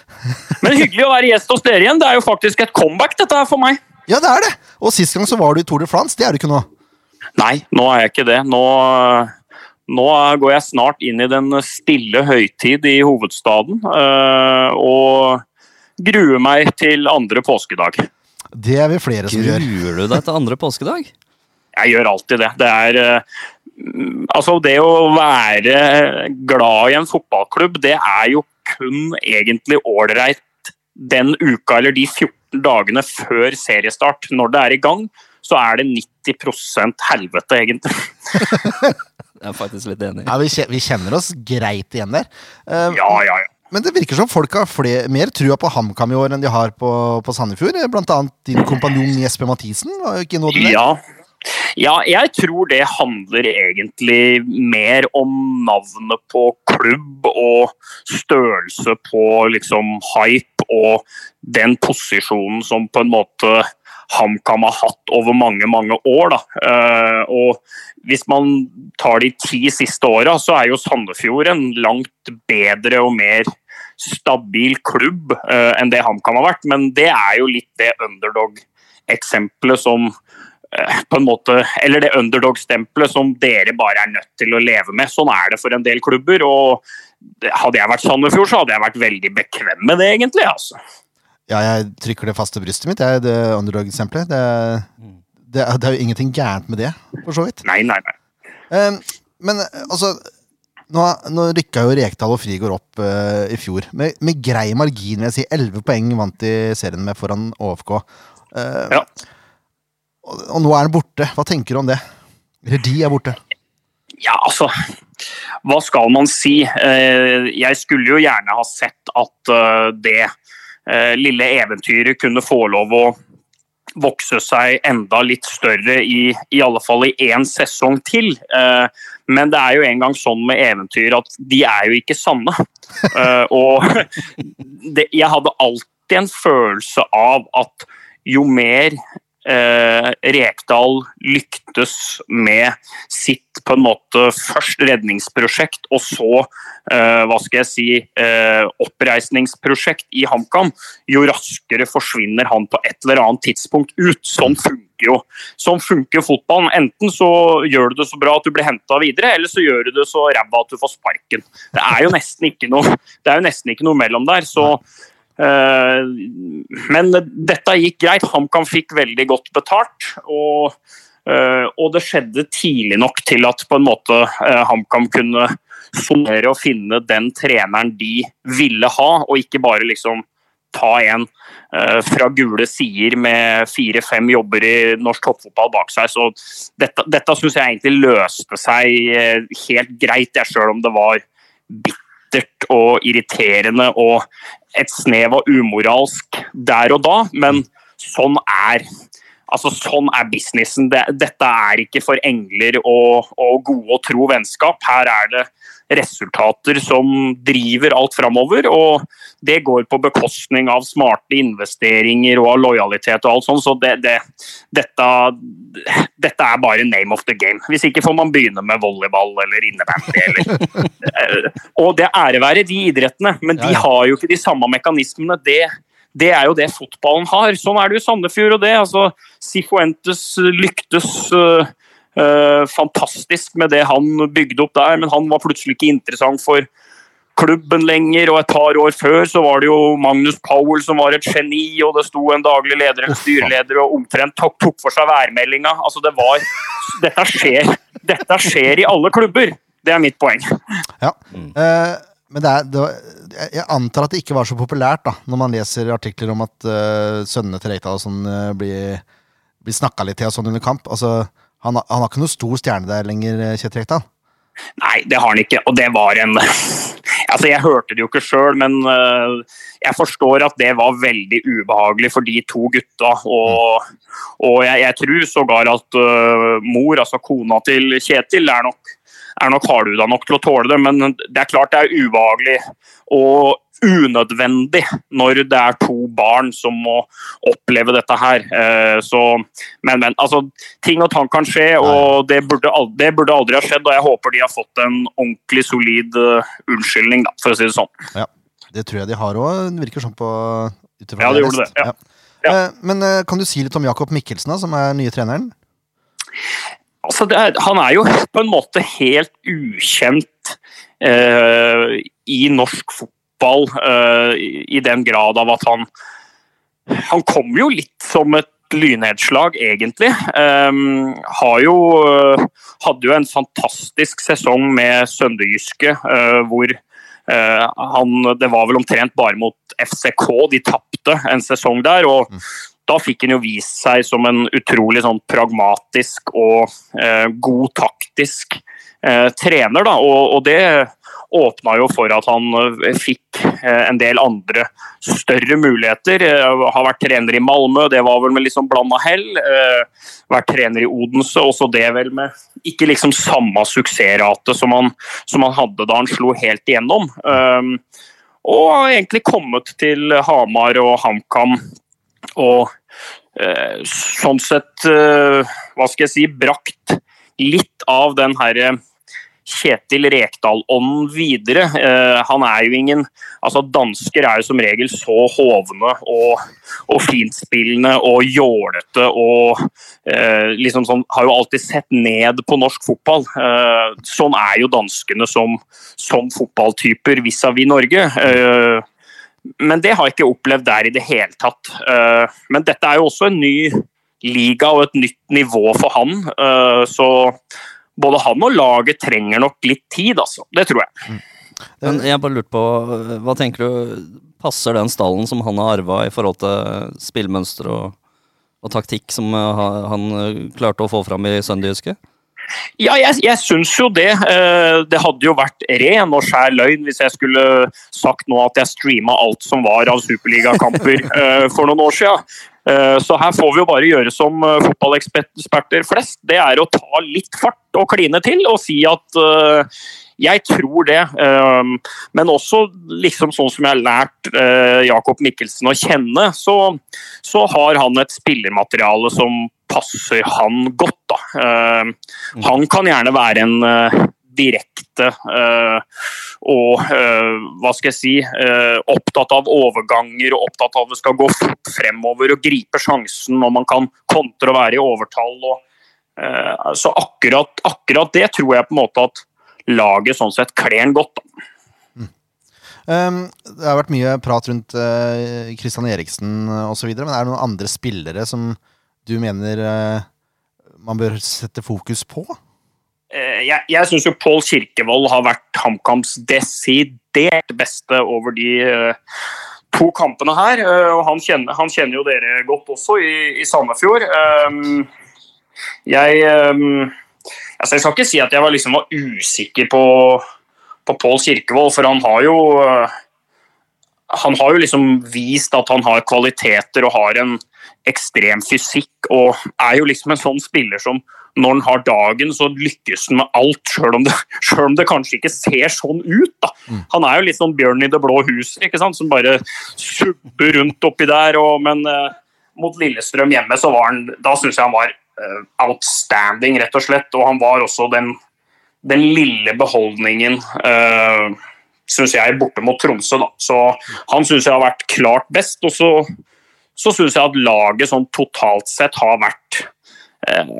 Men hyggelig å være gjest hos dere igjen. Det er jo faktisk et comeback, dette her for meg.
Ja, det er det! Og sist gang så var du i Tour de France. Det er du ikke nå.
Nei, nå er jeg ikke det. Nå, nå går jeg snart inn i den stille høytid i hovedstaden. øh, og gruer meg til andre påskedag.
Det er vi flere som gjør.
Gruer du deg til andre påskedag?
Jeg gjør alltid det. Det er mm, Altså, det å være glad i en fotballklubb, det er jo kun egentlig ålreit den uka eller de 14 dagene før seriestart. Når det er i gang, så er det 90% helvete, egentlig.
Jeg er faktisk litt enig.
Ja, vi, kjenner oss greit igjen der. Eh,
Ja, ja, ja.
Men det virker som folk har fler, mer trua på HamKam i år enn de har på, på Sandefjord. Blant annet din kompanjong Jesper Mathisen. Var jo ikke noe du.
Ja. Ja, jeg tror det handler egentlig mer om navnet på klubb og størrelse på liksom hype og den posisjonen som på en måte HamKam har hatt over mange, mange år. Da. Eh, og hvis man tar de ti siste åra, så er jo Sandefjord en langt bedre og mer stabil klubb eh, enn det HamKam har vært. Men det er jo litt det underdog-eksempelet som på en måte, Eller det underdog-stempelet som dere bare er nødt til å leve med. Sånn er det for en del klubber. og Hadde jeg vært Sandefjord, så hadde jeg vært veldig bekvem med det, egentlig. altså.
Ja, jeg trykker det fast til brystet mitt. Det er det underdog-stempelet. Det, er- det, det er jo ingenting gærent med det, for så vidt.
Nei, nei, nei.
Um, Men eh, altså Nå, nå rykka jo Rekdal og Frigård opp uh, i fjor. Med, med grei margin, vil jeg si. Elleve poeng vant de serien med foran ÅFK. Uh,
Ja.
Og, og nå er han borte. Hva tenker du om det? Eller de er borte.
Ja, altså Hva skal man si? Eh, Jeg skulle jo gjerne ha sett at eh, det eh, lille eventyret kunne få lov å vokse seg enda litt større i, i alle fall i én sesong til. Men det er jo en gang sånn med eventyr at de er jo ikke sanne. Og det, jeg hadde alltid en følelse av at jo mer eh, Rekdal lyktes med sitt på en måte først redningsprosjekt, og så eh, hva skal jeg si, eh, oppreisningsprosjekt i HamKam, jo raskere forsvinner han på et eller annet tidspunkt ut. Sånn funker jo sånn funker fotballen. Enten så gjør du det så bra at du blir henta videre, eller så gjør du det så ræva at du får sparken. Det er jo nesten ikke noe, det er jo nesten ikke noe mellom der. så men dette gikk greit. HamKam fikk veldig godt betalt. Og, eh, og det skjedde tidlig nok til at på en måte eh, HamKam kunne sonere og finne den treneren de ville ha, og ikke bare liksom ta en eh, fra gule sider med fire-fem jobber i norsk toppfotball bak seg. Så dette, dette syns jeg egentlig løste seg eh, helt greit, jeg, selv om det var bittert og irriterende og et snev av umoralsk der og da, men sånn er Altså, sånn er businessen. Dette er ikke for engler og, og gode og tro vennskap. Her er det resultater som driver alt framover, og det går på bekostning av smarte investeringer og av lojalitet og alt sånt. Så det, det, dette, dette er bare name of the game. Hvis ikke får man begynne med volleyball eller innebandy eller Eh, Og det ære være de idrettene, men de har jo ikke de samme mekanismene. Det, det er jo det fotballen har. Sånn er det jo i Sandefjord og det. altså Sifuentes lyktes uh, uh, fantastisk med det han bygde opp der, men han var plutselig ikke interessant for klubben lenger, og et par år før så var det jo Magnus Powell som var et geni, og det sto en daglig leder, en styreleder, og omtrent tok, tok for seg værmeldinga. Altså, det var Dette skjer, dette skjer i alle klubber. Det er mitt poeng.
Ja. Eh, men det er, det var, jeg- antar at det ikke var så populært da, når man leser artikler om at uh, sønnene til Rekdal og sånn uh, blir, blir snakka litt til og sånn under kamp. Altså, han, han har ikke noe stor stjerne der lenger, eh, Kjetil Rekdal.
Nei, det har han ikke. Og det var en Altså, jeg hørte det jo ikke sjøl, men uh, jeg forstår at det var veldig ubehagelig for de to gutta. Og, og jeg, jeg tror sågar at mor, altså kona til Kjetil, er nok, er nok hardhuda nok til å tåle det. Men det er klart det er ubehagelig og unødvendig når det er to barn som må oppleve dette her. Eh, Så, men, men altså, ting og tang kan skje, og det burde, aldri, det burde aldri ha skjedd. Og jeg håper de har fått en ordentlig solid eh, unnskyldning, da, for å si det sånn.
Det tror jeg de har òg. Virker sånn på ut
Ja,
de
gjorde det, ja.
Ja. Men eh, kan du si litt om Jakob Mikkelsen, da, som er nye treneren?
Altså, er, han er jo på en måte helt ukjent eh, i norsk fotball, eh, i, den grad av at han Han kom jo litt som et lynnedslag, egentlig. Um, jo eh, Hadde jo en fantastisk sesong med Sønderjyske, eh, hvor eh, han Det var vel omtrent bare mot FCK de tapte en sesong der. og da fikk han jo vist seg som en utrolig sånn pragmatisk og eh, god taktisk eh, trener. Da. Og, og det åpna jo for at han eh, fikk eh, en del andre større muligheter. Eh, har vært trener i Malmö, det var vel med liksom blanda hell. Eh, vært trener i Odense, også det vel med ikke liksom samme suksessrate som han, som han hadde da han slo helt igjennom. Og egentlig kommet til Hamar og HamKam og eh, sånn sett eh, Hva skal jeg si Brakt litt av den herre Kjetil Rekdal-ånden videre. Eh, han er jo ingen altså Dansker er jo som regel så hovne og, og finspillende og jålete og eh, liksom sånn, har jo alltid sett ned på norsk fotball. Eh, sånn er jo danskene som, som fotballtyper vis-à-vis Norge. Eh, men det har jeg ikke opplevd der i det hele tatt. Eh, Men dette er jo også en ny liga og et nytt nivå for han. Eh, Så både han og laget trenger nok litt tid, altså. Det tror jeg.
Men jeg bare lurte på, hva tenker du, passer den stallen som han har arva i forhold til spillmønster og, og taktikk som eh, han klarte å få fram i Sønderjyske?
Ja, jeg, jeg syns jo det. Eh, Det hadde jo vært ren og skjær løgn hvis jeg skulle sagt nå at jeg streama alt som var av superligakamper eh, for noen år siden. Eh, Så her får vi jo bare gjøre som fotballeksperter flest. Det er å ta litt fart og kline til og si at jeg tror det. Men også liksom sånn som jeg har lært Jakob Mikkelsen å kjenne, så, så har han et spillermateriale som passer han godt. da. Eh, han kan gjerne være en eh, direkte eh, og hva skal jeg si opptatt av overganger og opptatt av at det skal gå fort fremover og gripe sjansen når man kan kontre og være i overtall. Og, så akkurat, akkurat det tror jeg på en måte at laget sånn sett kler han godt. da.
Um, det har vært mye prat rundt uh, Christian Eriksen osv., men er det noen andre spillere som du mener eh, man bør sette fokus på?
Eh, jeg, jeg syns jo Pål Kirkevold har vært HamKams desidert beste over de eh, to kampene her. og han kjenner, han kjenner jo dere godt også i, i Sandefjord. Jeg, altså jeg skal ikke si at jeg var, liksom, var usikker på, på Pål Kirkevold, for han har jo han har jo liksom vist at han har kvaliteter og har en ekstrem fysikk og er jo liksom en sånn spiller som når han har dagen, så lykkes han med alt, sjøl om, det- selv om det kanskje ikke ser sånn ut. da. Han er jo litt sånn bjørn i det blå huset, ikke sant? som bare subber rundt oppi der. Og, men uh, mot Lillestrøm hjemme, så var han Da syns jeg han var uh, outstanding, rett og slett. Og han var også den, den lille beholdningen uh, syns jeg, borte mot Tromsø. Da. Så han syns jeg har vært klart best. Og så, så syns jeg at laget sånn totalt sett har vært eh,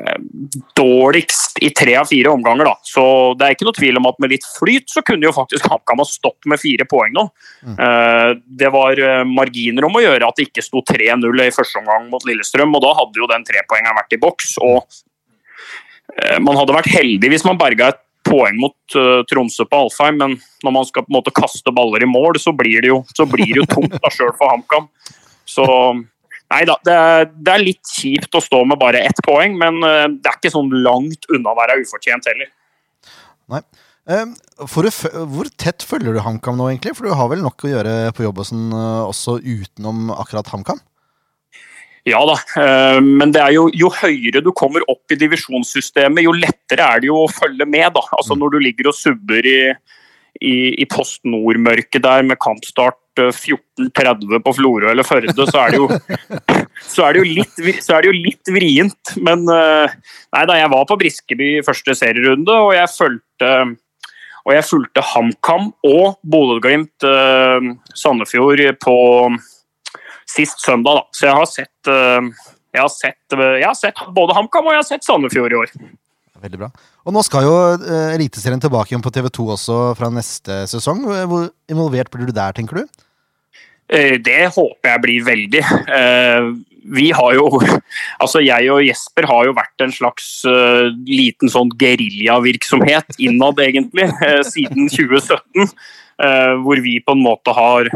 dårligst i tre av fire omganger. Da. Så det er ikke noe tvil om at med litt flyt så kunne jo faktisk HamKam ha stått med fire poeng nå. Eh, det var eh, marginer om å gjøre at det ikke sto 3-0 i første omgang mot Lillestrøm, og da hadde jo den trepoengeren vært i boks. og eh, man hadde vært heldig hvis man berga et poeng mot uh, Tromsø på Alfheim, men når man skal på en måte kaste baller i mål, så blir det jo, blir det jo tungt da sjøl for HamKam. Så nei da, det det er litt kjipt å stå med bare ett poeng, men uh, det er ikke sånn langt unna å være ufortjent heller.
Nei. Um, for, hvor tett følger du HamKam nå, egentlig? For du har vel nok å gjøre på jobb og sånn, også utenom akkurat HamKam?
Ja da, eh, men det er jo, jo høyere du kommer opp i divisjonssystemet, jo lettere er det jo å følge med. da. Altså Når du ligger og subber i, i, i Post Nord-mørket der med kampstart eh, 14.30 på Florø eller Førde, så er det jo, så er det jo, litt, så er det jo litt vrient. Men eh, nei da, jeg var på Briskeby i første serierunde, og jeg fulgte og jeg fulgte HamKam og Bodø-Glimt eh, Sandefjord på sist søndag, da. Så jeg har sett, eh, jeg har sett, eh, jeg har sett både HamKam og jeg har sett Sandefjord i år.
Veldig bra. Og nå skal jo uh, Eliteserien tilbake igjen på TV2 også fra neste sesong. Hvor involvert blir du der, tenker du?
Eh, Det håper jeg blir veldig. Eh, Vi har jo Altså, jeg og Jesper har jo vært en slags eh, liten sånn geriljavirksomhet innad, egentlig, eh, siden 2017. eh, Hvor vi på en måte har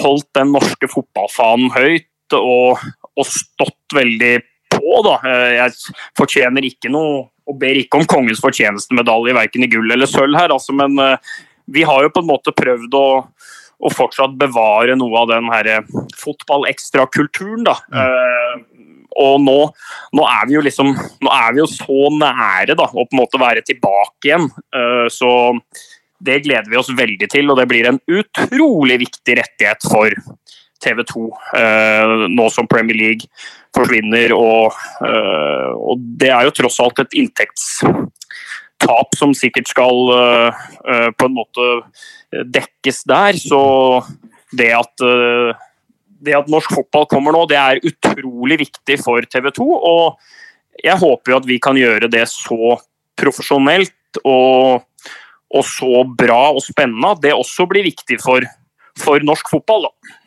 holdt den norske fotballfanen høyt og, og stått veldig på, da. Eh, Jeg fortjener ikke noe og ber ikke om kongens fortjenestemedalje verken i gull eller sølv her, altså, men eh, vi har jo på en måte prøvd å og fortsatt bevare noe av den her fotball-ekstra-kulturen. da. Eh, og nå, nå er vi jo liksom nå er vi jo så nære da, å på en måte være tilbake igjen. Uh, så det gleder vi oss veldig til, og det blir en utrolig viktig rettighet for TV 2 eh, nå som Premier League forsvinner. Og, eh, og det er jo tross alt et inntektstap som sikkert skal eh, på en måte dekkes der. Så det at, eh, det at norsk fotball kommer nå, det er utrolig viktig for TV 2. Og jeg håper jo at vi kan gjøre det så profesjonelt og, og så bra og spennende at det også blir viktig for, for norsk fotball. da.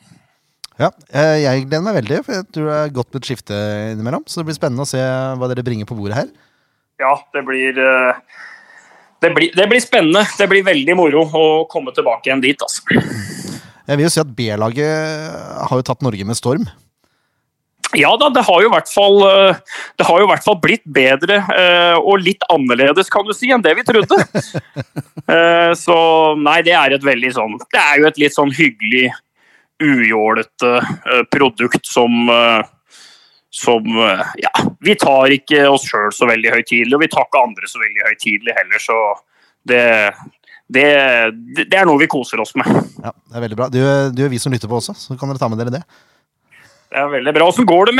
Ja, eh, jeg gleder meg veldig, for jeg tror det er godt med et skifte innimellom. Så det blir spennende å se hva dere bringer på bordet her.
ja, det blir eh, det blir, det blir spennende. Det blir veldig moro å komme tilbake igjen dit. altså.
Jeg vil jo si at B-laget har jo tatt Norge med storm.
Ja da, det har jo i hvert fall, eh, det har jo i hvert fall blitt bedre eh, og litt annerledes, kan du si, enn det vi trodde. Eh, Så nei, det er et veldig sånn Det er jo et litt sånn hyggelig, ujålete produkt som som Ja, vi tar ikke oss sjøl så veldig høytidelig, og vi tar ikke andre så veldig høytidelig heller, så det, det, det er noe vi koser oss med.
Ja, det er veldig bra. Du, du er vi som lytter på også, så kan dere ta med dere det.
Er veldig bra. Åssen går,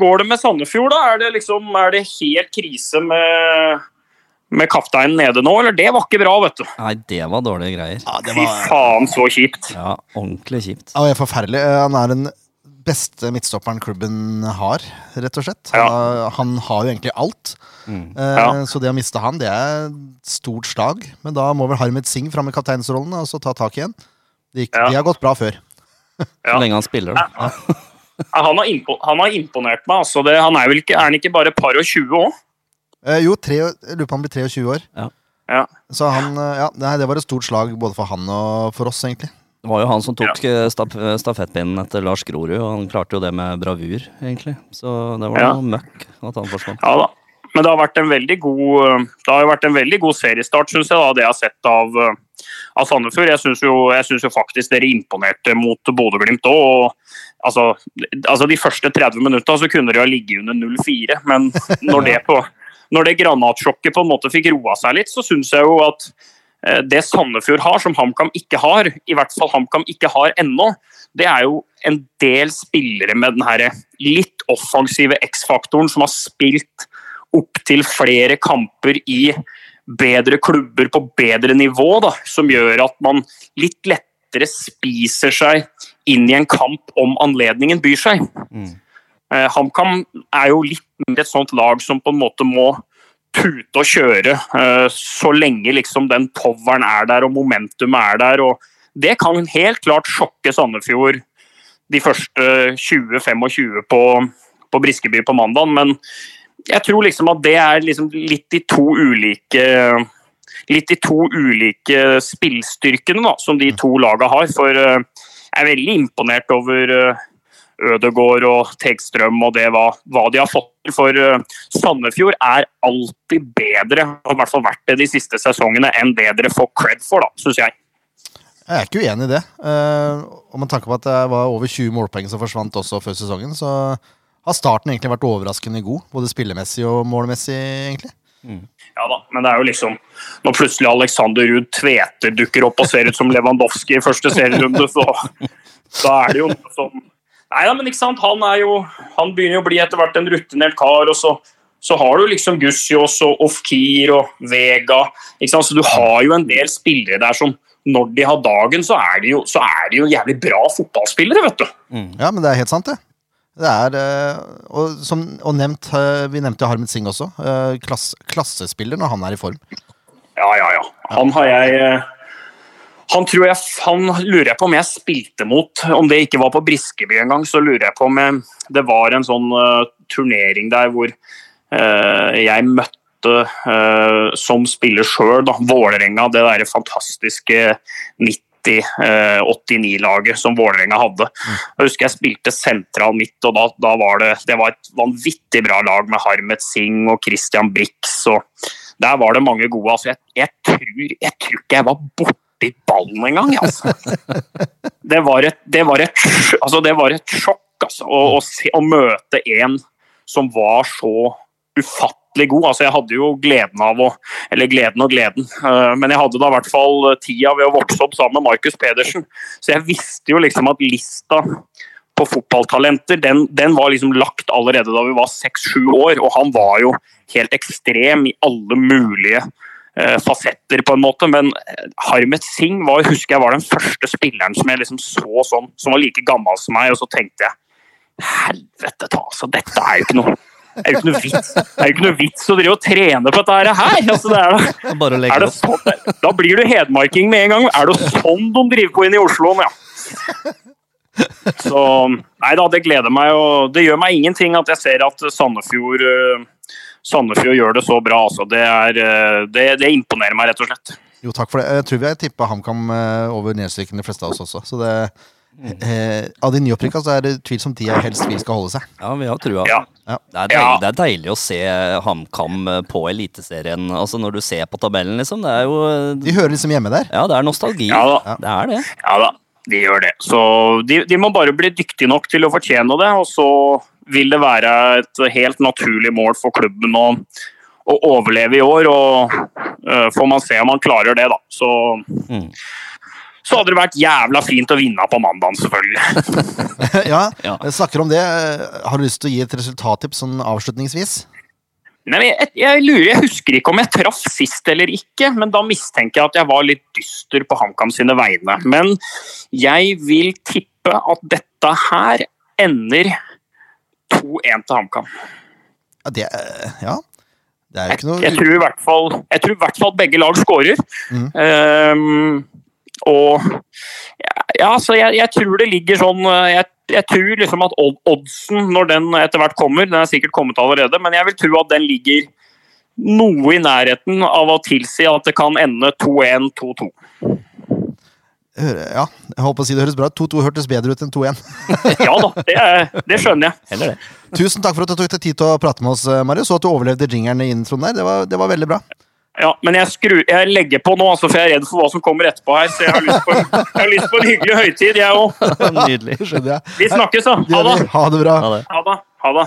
går det med Sandefjord, da? Er det, liksom, er det helt krise med, med kapteinen nede nå, eller? Det var ikke bra, vet du.
Nei, det var dårlige greier.
Ja, det
Fy faen, så kjipt.
Ja, ordentlig kjipt.
ja, det er forferdelig. Eh, Han er den beste midtstopperen klubben har, rett og slett. Han,
Ja.
har- han har jo egentlig alt.
Mm.
Eh,
Ja.
Så det å miste han, det er et stort slag. Men da må vel Harmet Singh fram i kapteinsrollen og så ta tak igjen. Det, gikk,
Ja.
de har gått bra før.
Ja.
Så lenge han spiller, da.
Ja, Han har, impo han har imponert meg. Altså det, han er, vel ikke, er han ikke bare par og 20 òg?
Eh, jo, tre, jeg lurer på om han blir 23 år.
Ja.
Så han, eh, ja, nei, det var et stort slag både for han og for oss, egentlig.
Det var jo han som tok ja. staf stafettpinnen etter Lars Grorud, og han klarte jo det med bravur, egentlig. Så det var
Ja.
noe møkk at han forsvant.
Ja da. Men det har vært en veldig god, det har jo vært en veldig god seriestart, syns jeg, da, det jeg har sett av, av Sandefjord. Jeg syns jo, jo faktisk dere imponerte mot Bodø-Glimt òg. Altså, altså, de første 30 minutta så kunne dere ha ligget under 0-4, men når det, på, når det granatsjokket på en måte fikk roa seg litt, så syns jeg jo at eh, det Sandefjord har, som HamKam ikke har, i hvert fall HamKam ikke har ennå, det er jo en del spillere med den her litt offensive X-faktoren som har spilt opp til flere kamper i bedre klubber på bedre nivå, da, som gjør at man litt lettere spiser seg inn i en kamp om anledningen byr seg.
Mm.
Eh, HamKam er jo litt mer et sånt lag som på en måte må pute og kjøre eh, så lenge liksom den poweren er der og momentumet er der. og Det kan helt klart sjokke Sandefjord de første 20-25 på, på Briskeby på mandag, men jeg tror liksom at det er liksom litt de to ulike litt de to ulike spillstyrkene da, som de to laga har. For eh, jeg er veldig imponert over eh, Ødegård og Tegstrøm og det hva, hva de har fått til. For eh, Sandefjord er alltid bedre, og i hvert fall vært det de siste sesongene, enn det dere får cred for, da, syns jeg.
Jeg er ikke uenig i det. Og med tanke på at det var over 20 målpoeng som forsvant også før sesongen, så har starten egentlig vært overraskende god. Både spillemessig og målmessig, egentlig.
Ja da, men det er jo liksom Når plutselig Alexander Ruud Tveter dukker opp og ser ut som Lewandowski i første serierunde, så da er det jo noe som Nei da, men ikke sant. Han er jo Han begynner jo å bli etter hvert en rutinert kar, og så, så har du liksom Gussiås og Ofkir og Vega. Ikke sant? Så du har jo en del spillere der som når de har dagen, så er de jo, så er de jo jævlig bra fotballspillere, vet du.
Ja, men det er helt sant, det. Det er, eh, og, som, og nevnt, eh, Vi nevnte Harmet Singh også. eh, Klass, klassespiller når han er i form.
Ja, ja, ja. Han har jeg Han tror jeg Han lurer jeg på om jeg spilte mot. Om det ikke var på Briskeby en gang, så lurer jeg på om jeg, det var en sånn uh, turnering der hvor uh, jeg møtte uh, som spiller sjøl, Vålerenga, det derre fantastiske 90-89-laget som Vålerenga hadde. Jeg husker jeg spilte sentral midt, og da, da var det, det var et vanvittig bra lag med Harmet Singh og Christian Brix. og Der var det mange gode. Altså, jeg, jeg, tror, jeg tror ikke jeg var borti ballen engang. Altså. Det, var et, det, var et, altså, det var et sjokk altså, å, å, se, å møte en som var så ufattelig god. Altså, jeg hadde jo gleden av å Eller gleden og gleden, eh, men jeg hadde da i hvert fall tida ved å vokse opp sammen med Markus Pedersen. Så jeg visste jo liksom at lista på fotballtalenter, den, den var liksom lagt allerede da vi var seks-sju år. Og han var jo helt ekstrem i alle mulige eh, fasetter, på en måte. Men eh, Harmet Singh var, husker jeg var den første spilleren som jeg liksom så sånn, som var like gammel som meg, og så tenkte jeg Helvete ta, altså. Dette er jo ikke noe er jo ikke noe vits, ikke noe vits å drive og trene på dette her. Altså, det er, da- er det sånn, da blir du hedmarking med en gang. Er det sånn de driver på inne i Oslo? Ja. Så nei da, det gleder meg. Og det gjør meg ingenting at jeg ser at Sandefjord eh, Sandefjord gjør det så bra. Altså. Det, er, eh, det, det imponerer meg, rett og slett.
Jo, takk for det. Jeg tror vi har tippa HamKam eh, over nedstrykken, de fleste av oss også. Så det, eh, av de nyopprykka så er det tvilsomt de jeg helst vil skal holde seg.
Ja, vi har trua.
Ja.
Ja.
Det, er deilig, det er deilig å se HamKam eh, på Eliteserien. Altså Når du ser på tabellen, liksom. Det er jo
De hører liksom hjemme der.
Ja, det er nostalgi.
Ja da.
Det er det.
Ja da, de gjør det. Så de, de må bare bli dyktige nok til å fortjene det, og så vil det være et helt naturlig mål for klubben å, å overleve i år. Og uh, får man se om man klarer det, da. Så,
Mm.
Så hadde det vært jævla fint å vinne på mandagen, selvfølgelig.
ja,
Ja.
jeg snakker om det. Har du lyst til å gi et resultattips sånn avslutningsvis?
Nei, men jeg, jeg lurer, jeg husker ikke om jeg traff sist eller ikke, men da mistenker jeg at jeg var litt dyster på HamKam sine vegne. Men jeg vil tippe at dette her ender 2-1 til HamKam.
Ja, det, ja. det er jo ikke noe
Jeg tror i hvert fall, jeg tror i hvert fall begge lag skårer.
Mm.
Ehm, og ja, så jeg, jeg tror det ligger sånn eh, jeg, jeg tror liksom at oddsen, når den etter hvert kommer, den er sikkert kommet allerede, men jeg vil tro at den ligger noe i nærheten av å tilsi at det kan ende 2-1, 2-2.
Ja, jeg håper å si det høres bra ut. 2-2 hørtes bedre ut enn 2-1.
Ja da, det, det skjønner jeg.
Heller det.
Tusen takk for at du tok deg tid til å prate med oss, eh, Marius, og at du overlevde jingeren i introen der. Det var, det var veldig bra.
Ja, men jeg, skru, jeg legger på nå, altså, for jeg er redd for hva som kommer etterpå her. Så jeg har lyst på, jeg har lyst på en hyggelig høytid, jeg òg.
Nydelig.
Skjønner jeg.
Vi snakkes, da. Ha det.
Ha det bra.
Ha det.
Ha det. Ha det.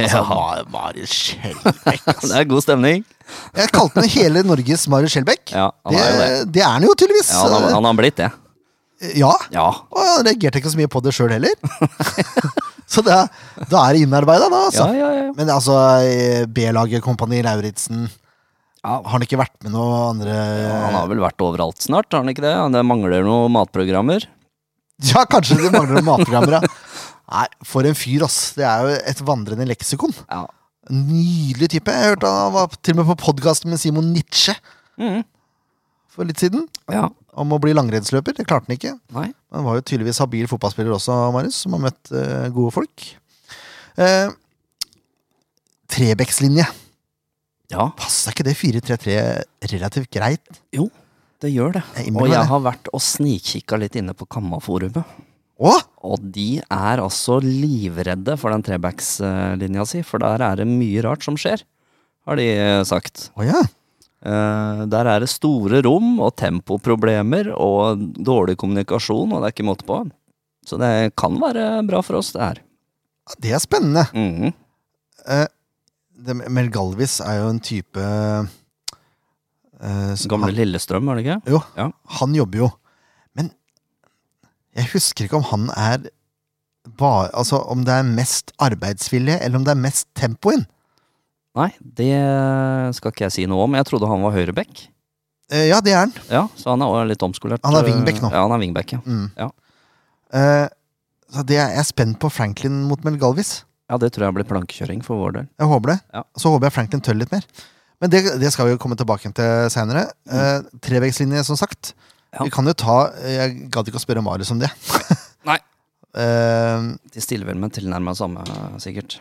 Altså,
Ja,
Marius Skjelbæk, Altså.
det er god stemning.
Jeg kalte den hele Norges Marius Skjelbæk.
Ja,
Det,
er det.
det er han jo tydeligvis.
Ja, han, har, han har blitt det.
Ja,
Ja.
og han reagerte ikke så mye på det sjøl heller. så det, da er det innarbeida, da. Altså.
Ja, ja, ja.
Men altså, eh, B-laget Kompani Lauritzen
Ja.
Har han ikke vært med noe andre
Han har vel vært overalt snart, har han ikke det? Det mangler noen matprogrammer.
Ja, kanskje det mangler noen matprogrammer, ja. Nei, for en fyr, ass. Det er jo et vandrende leksikon.
Ja.
Nydelig type. Jeg hørte han var til og med på podkast med Simon Nietzsche
mm.
for litt siden.
ja.
Om å bli langrennsløper. Det klarte han ikke.
Nei.
Han var jo tydeligvis habil fotballspiller også, Marius, som har møtt uh, gode folk. Uh, Trebekslinje.
Ja,
Passer ikke det 4-3-3 relativt greit?
jo. Det gjør det.
Jeg
Og jeg
det.
har vært og snikkikka litt inne på Kammaforumet. Og de er altså livredde for den trebackslinja si, for der er det mye rart som skjer, har de eh, sagt.
Oh, ja.
Uh, der er det store rom og tempoproblemer og dårlig kommunikasjon, og det er ikke måte på. Så det kan være bra for oss, det her.
Det er spennende. Mm -hmm. Mel Galvis er jo en type uh, Gamle
Gamle Lillestrøm, er det ikke?
Jo,
Ja.
han jobber jo. Men jeg husker ikke om han er bare, altså om det er mest arbeidsvilje, eller om det er mest tempo inn.
Nei, det skal ikke jeg si noe om. Jeg trodde han var høyreback.
Eh, ja, det er han.
Ja, så han er også litt omskolert.
Han er wingback nå.
Ja, han er wingback, ja.
Mm.
Ja.
Eh, så det er jeg er spent på Franklin mot Mel Galvis.
Ja, det tror jeg blir plankekjøring for vår del.
Jeg håper det.
Ja.
Så håper jeg Franklin tør litt mer. Men det, det skal vi jo komme tilbake til seinere. Uh, Trevektslinje, som sagt.
Ja.
Vi kan jo ta Jeg gadd ikke å spørre Marius om det.
Nei.
Eh,
De stiller vel med tilnærma samme, sikkert.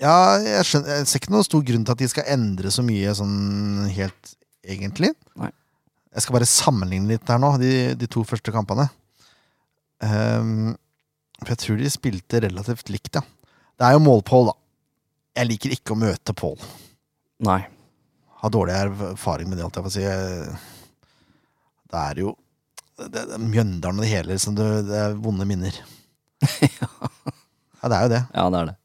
ja, jeg, skjønner, jeg ser ikke noen stor grunn til at de skal endre så mye sånn helt egentlig.
Nei.
Jeg skal bare sammenligne litt her nå, de, de to første kampene. Um, for jeg tror de spilte relativt likt, ja. Det er jo mål-Pål, da. Jeg liker ikke å møte Pål.
Nei.
Har dårlig erfaring med det, alt jeg får si. Det er jo det, det, Mjøndalen og det hele, liksom, det, det er vonde minner. ja, det er jo det.
Ja, det er det.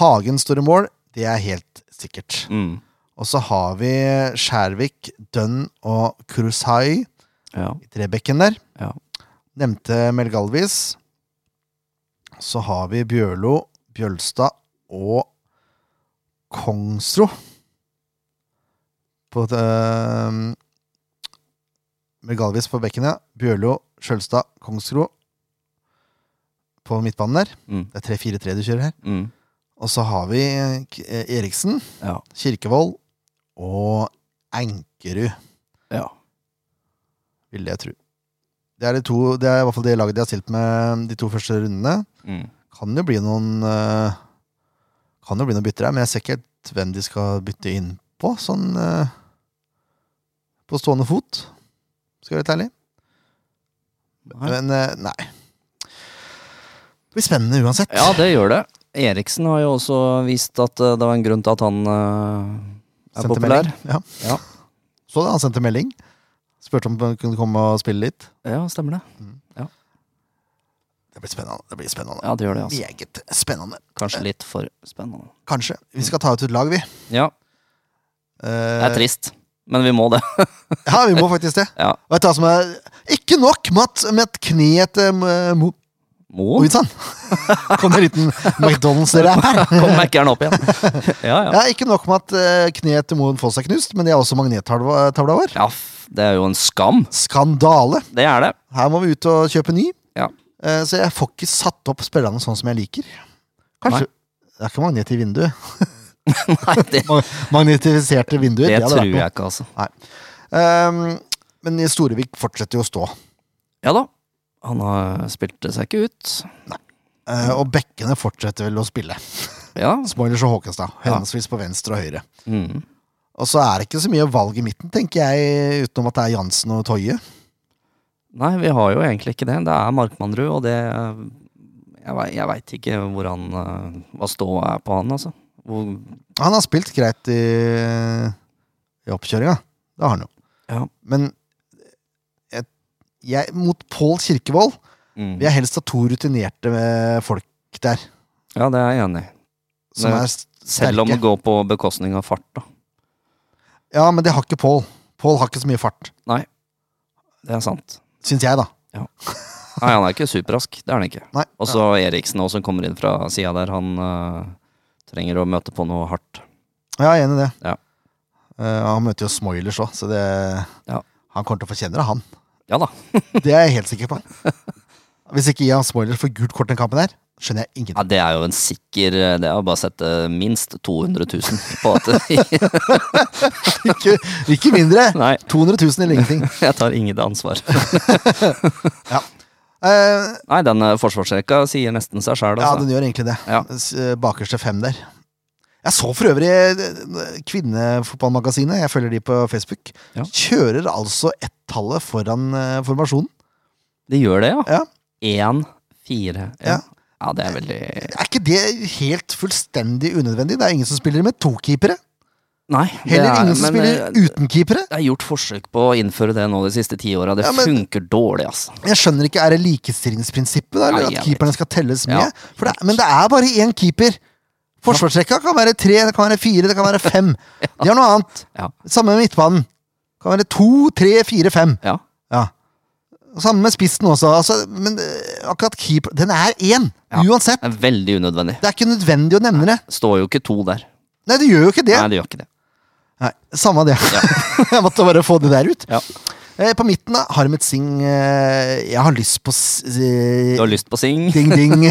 Hagen står i mål, det er helt sikkert.
Mm.
Og så har vi Skjærvik, Dønn og Kruzai
Ja.
i trebekken der.
Ja.
Nevnte Melgalvis. Så har vi Bjørlo, Bjølstad og Kongsro. På øh, med Galvis på bekken, ja. Bjørlo, Skjølstad, Kongsro på midtbanen der.
Mm.
Det er 3-4-3 du kjører her.
Mm.
Og så har vi eh, Eriksen,
Ja.
Kirkevold og Enkerud,
ja.
vil jeg tro. Det er, de to, det er i hvert fall det laget de har stilt med de to første rundene.
Mm.
Kan jo bli noen eh, Kan jo bli noen bytter her, men jeg ser ikke helt hvem de skal bytte inn på, sånn eh, på stående fot. Skal jeg være litt ærlig. Men eh, nei. Det blir spennende uansett.
Ja, det gjør det. Eriksen har jo også vist at det var en grunn til at han er
Sendte
populær.
Ja.
Ja.
Så det, han sendte melding. Spurte om han kunne komme og spille litt.
ja, stemmer det.
Det blir spennende. Det blir spennende.
Ja, det gjør det, altså.
Meget spennende.
Kanskje litt for spennende.
Kanskje. Vi skal ta ut et lag, vi.
Ja,
Eh,
det er trist, men vi må det.
Ja, vi må faktisk det.
Ja.
Vet du hva som er Ikke nok med med at kneet til eh, Mo...
Mo.
Oi sann! Kom det en liten McDonald's-rapp her.
Kom opp igjen. Ja, ja.
Ja, ikke nok med at eh, kneet til Moen Foss er knust, men det er også magnettavla vår.
Ja, det er jo en skam.
Skandale!
Det er det.
Her må vi ut og kjøpe ny. Eh, Så jeg får ikke satt opp spillerne sånn som jeg liker. Kanskje
Nei.
Det er ikke magnet i vinduet.
Nei, det,
Ma- Magnetiserte vinduer.
det
det
tror jeg ikke, altså.
Um, men Storevik fortsetter jo å stå.
Ja da. Han har spilt seg ikke ut.
Eh, og bekkene fortsetter vel å spille.
Ja.
Smoilers og Håkenstad. Henholdsvis på venstre og høyre.
Mm.
Og så er det ikke så mye valg i midten, tenker jeg, utenom at det er Jansen og Toje.
Nei, vi har jo egentlig ikke det. Det er Markmannrud, og det Jeg, vei- jeg veit ikke hvor han eh, Hva ståa er på han, altså. Hvor,
Han har spilt greit i, i oppkjøringa. Det har han jo.
Ja.
Men jeg, jeg, mot Pål Kirkevold
mm.
vil jeg helst ha to rutinerte eh, folk der.
Ja, det er jeg enig i. Selv om det går på bekostning av fart, da.
Ja, men det har ikke Pål. Pål har ikke så mye fart.
Nei, Det er sant.
Syns jeg, da.
Nei, han er ikke superrask. Det er han ikke. Og så Eriksen også, som kommer inn fra sida der. Han uh, trenger å møte på noe hardt.
Ja, jeg er enig i det.
Ja.
Uh, han møter jo Smoilers òg, så det
Ja.
Han kommer til å få kjenne det, han.
Ja da.
Det er jeg helt sikker på. Hvis ikke Ian Smoilers får gult kort den kampen her, skjønner jeg ingenting.
Ja, det er jo en sikker Det er bare å sette minst 200 000 på at
Ikke, ikke mindre!
Nei,
200 000 eller ingenting.
jeg tar ingen ansvar.
Eh,
Nei, den eh, forsvarsrekka sier nesten seg sjæl,
ja,
altså.
den gjør egentlig det.
Ja.
Eh, Bakerste fem der. Jeg så for øvrig eh, Kvinnefotballmagasinet, jeg følger de på Facebook,
Ja.
kjører altså ett-tallet foran eh, formasjonen.
De gjør det, ja.
Ja.
Én, fire
Ja.
ja. Ja, det er veldig
Er ikke det helt fullstendig unødvendig? Det er ingen som spiller med to keepere.
Nei.
Heller
er-
ingen som spiller
eh,
uten keepere.
Det er gjort forsøk på å innføre det nå de siste ti åra. Det
Ja, men-
funker dårlig, altså.
Jeg skjønner ikke, Er det likestillingsprinsippet, der?
Nei,
at keeperne skal telles med?
Ja.
Det, men det er bare én keeper. Forsvarsrekka kan være tre, det kan være fire, det kan være fem. De har noe annet.
Ja.
Samme med midtbanen. Det kan være to, tre, fire, fem.
Ja.
Ja. Samme med spissen også. Altså, men eh, akkurat keeper Den er én!
Ja.
Uansett.
Det er veldig unødvendig.
Det er ikke nødvendig å nevne det.
Står jo ikke to der.
Nei, det gjør jo ikke det.
Nei, det gjør ikke det.
Nei, Samme det. jeg måtte bare få det der ut.
Ja.
Eh, På midten, da, Harmet Singh eh, Jeg har lyst på eh,
Du har lyst på Singh?
Ding Ding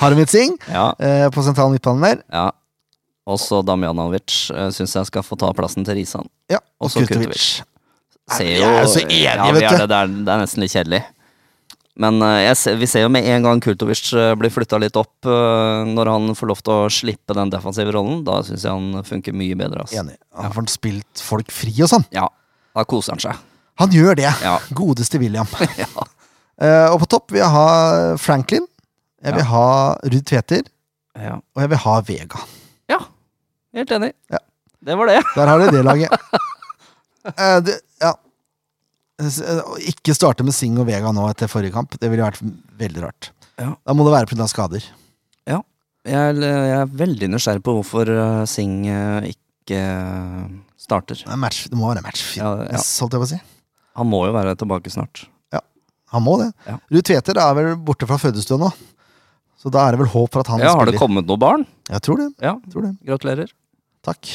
Harmet Singh
Ja.
på sentral midtbane der.
ja. Også Damjanovic syns jeg skal få ta plassen til Risan.
Ja, og
så
Kurtovic.
Ser jo Jeg
er jo så enig,
ja,
vet du.
det, det, det er nesten litt kjedelig. Men eh, ser, vi ser jo med en gang Kurtovic eh, blir flytta litt opp, eh, når han får lov til å slippe den defensive rollen, da syns jeg han funker mye bedre. Altså.
Enig. Han får spilt folk fri og sånn.
Ja, da koser han seg.
Han gjør det.
Ja.
Godeste William.
ja.
Og på topp vil jeg ha Franklin. Jeg vil
Ja.
ha Ruud Tveter.
ja.
Og jeg vil ha Vega. Ja.
Helt enig.
Ja.
Det var det.
Der har du det laget. Eh, det, ja. Eh, Ikke starte med Sing og Vega nå etter forrige kamp. Det ville vært veldig rart.
Ja.
Da må det være pga. skader.
Jeg, er- jeg er veldig nysgjerrig på hvorfor eh, Singh eh, ikke starter.
Det, match, det må være match
Ja, ja.
Holdt jeg på å si.
Han må jo være tilbake snart.
Han må det.
Ja.
Ruud Tveter er vel borte fra fødestua nå. Så da er det vel håp for at han
Ja, Har det kommet noe barn?
Jeg tror det.
Ja,
Tror det.
gratulerer.
Takk.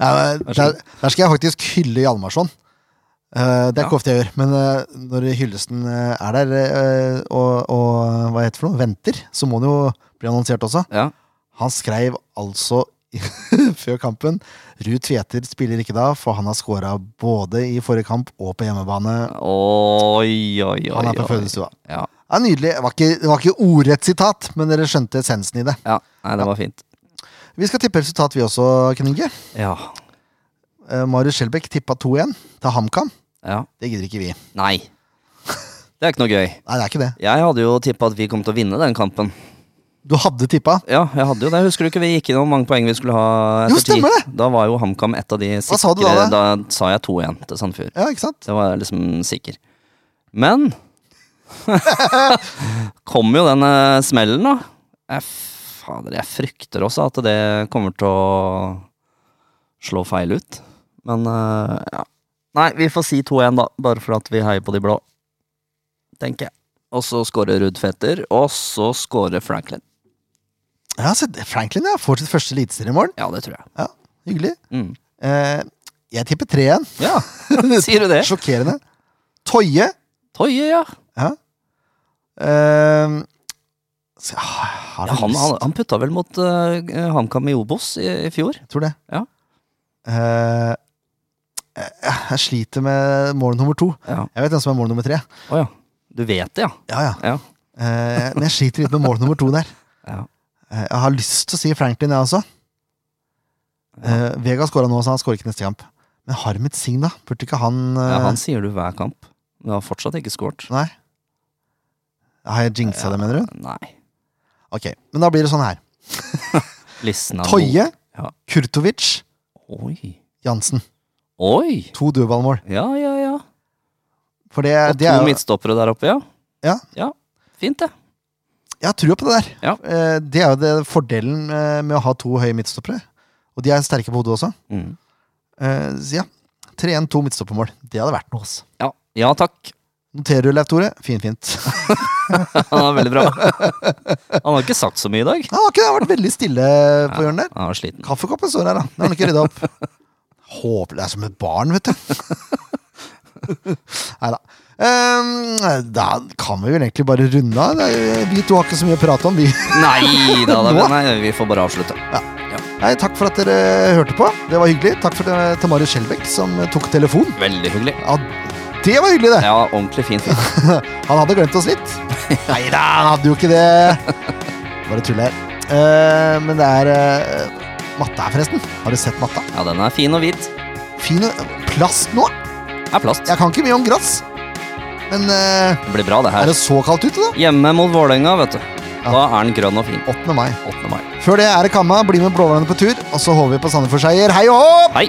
ja, der, der skal jeg faktisk hylle Hjalmarsson. Uh, det er ikke ofte jeg gjør, men uh, når hyllesten eh, er der uh, og, og hva heter det for noe, venter, så må den jo bli annonsert også.
Ja.
Han skrev altså før kampen Ruud Tveter spiller ikke da, for han har scora både i forrige kamp og på hjemmebane.
Oi, oi, oi.
Han er på fødestua.
Ja.
Ja, Nydelig. Det var, ikke, det var ikke ordrett sitat, men dere skjønte essensen i det.
Ja, nei, det var fint.
Vi skal tippe resultat, vi også, Ken Inge.
Ja.
Uh, Marius Skjelbæk tippa 2-1 til HamKam.
ja.
Det gidder ikke vi.
Nei. Det er ikke noe gøy.
Nei, det er ikke det.
Jeg hadde jo tippa at vi kom til å vinne den kampen.
Du hadde tippa.
Ja, jeg hadde jo det. Husker du ikke vi gikk inn hvor mange poeng vi skulle ha?
Jo,
etter ti?
stemmer det.
Da var jo HamKam et av de sikre.
sa du da,
da sa jeg 2-1 til Sandefjord.
Ja, ikke sant?
Det var jeg liksom sikker. Men kom jo den eh, smellen, da. Jeg, fader, jeg frykter også at det kommer til å slå feil ut. Men eh, ja. Nei, vi får si 2-1, da. Bare for at vi heier på de blå. Tenker jeg. Og så scorer Ruud Fetter, og så scorer Franklin.
Ja, så Franklin ja, får sitt første eliteseriemål.
Ja, det tror jeg.
Ja, hyggelig.
Mm.
Eh, jeg tipper 3-1.
Ja, sier du det?
Sjokkerende. Toye.
Toye, ja.
Ja. Eh, så, har
ja han, han, han putta vel mot uh, HamKam i Obos i, i fjor.
Jeg tror det.
Ja.
Uh, jeg, jeg sliter med mål nummer to.
Ja.
Jeg vet hvem som er mål nummer tre.
Oh, ja. Du vet det, ja.
Ja, ja.
Ja.
Eh, men jeg sliter litt med mål nummer to der.
ja.
Eh, jeg har lyst til å si Franklin, jeg også. Uh, Vega skåra nå, så han skårer ikke neste kamp. Men Harmet Singh, da? Burde ikke han, eh,
ja. Han sier du hver kamp. Du har fortsatt ikke skåret.
Nei? Har jeg jinxa det, mener du?
Nei.
Ok, men da blir det sånn her.
Listen er
Toje,
Ja.
Kurtovic.
Oi.
Jansen.
Oi!
To dødballmål.
Ja, ja, ja.
For det,
Og
det
to
er
midtstoppere der oppe, ja.
Ja.
Ja, Fint, det.
Jeg har trua på det der.
Ja.
Eh, Det er jo det fordelen eh, med å ha to høye midtstoppere. Og de er sterke på hodet også.
Mm.
Eh, Så ja, 3-1, to midtstoppermål. Det hadde vært noe. ass.
Ja. ja takk.
Noterer du, Leif Tore? Fint, fint.
Han er veldig bra. Han har ikke sagt så mye i dag.
Han har ikke det, har vært veldig stille på hjørnet der.
Han var sliten.
Kaffekoppen står her, da. Den har han ikke rydda opp. Håper det er som et barn, vet du. Nei da. da kan vi vel egentlig bare runde av. Vi to har ikke så mye å prate om, vi.
Nei da, da nei, vi får bare avslutte.
Nei, takk for at dere hørte på. Det var hyggelig. Takk for det, til Marius Skjelbæk, som tok telefon.
Veldig hyggelig.
Ja, det var hyggelig, det.
Ja, ordentlig fint.
Han hadde glemt oss litt. Nei da, han hadde jo ikke det. Bare tull her. Eh, men det er uh, matta her, forresten. Har du sett matta?
Ja, den er fin og hvit.
Fin og- plast nå.
Er plast.
Jeg kan ikke mye om gress. Men uh,
Det blir bra, det her.
er det så kaldt ute, da?
Hjemme mot Vålerenga, vet du.
Ja.
Da er den grønn og fin.
8. mai.
8. mai.
Før det er det kamma. Bli med blåhvalene på tur, og så håper vi på Sandefjord-seier. Hei og håp!
Hei!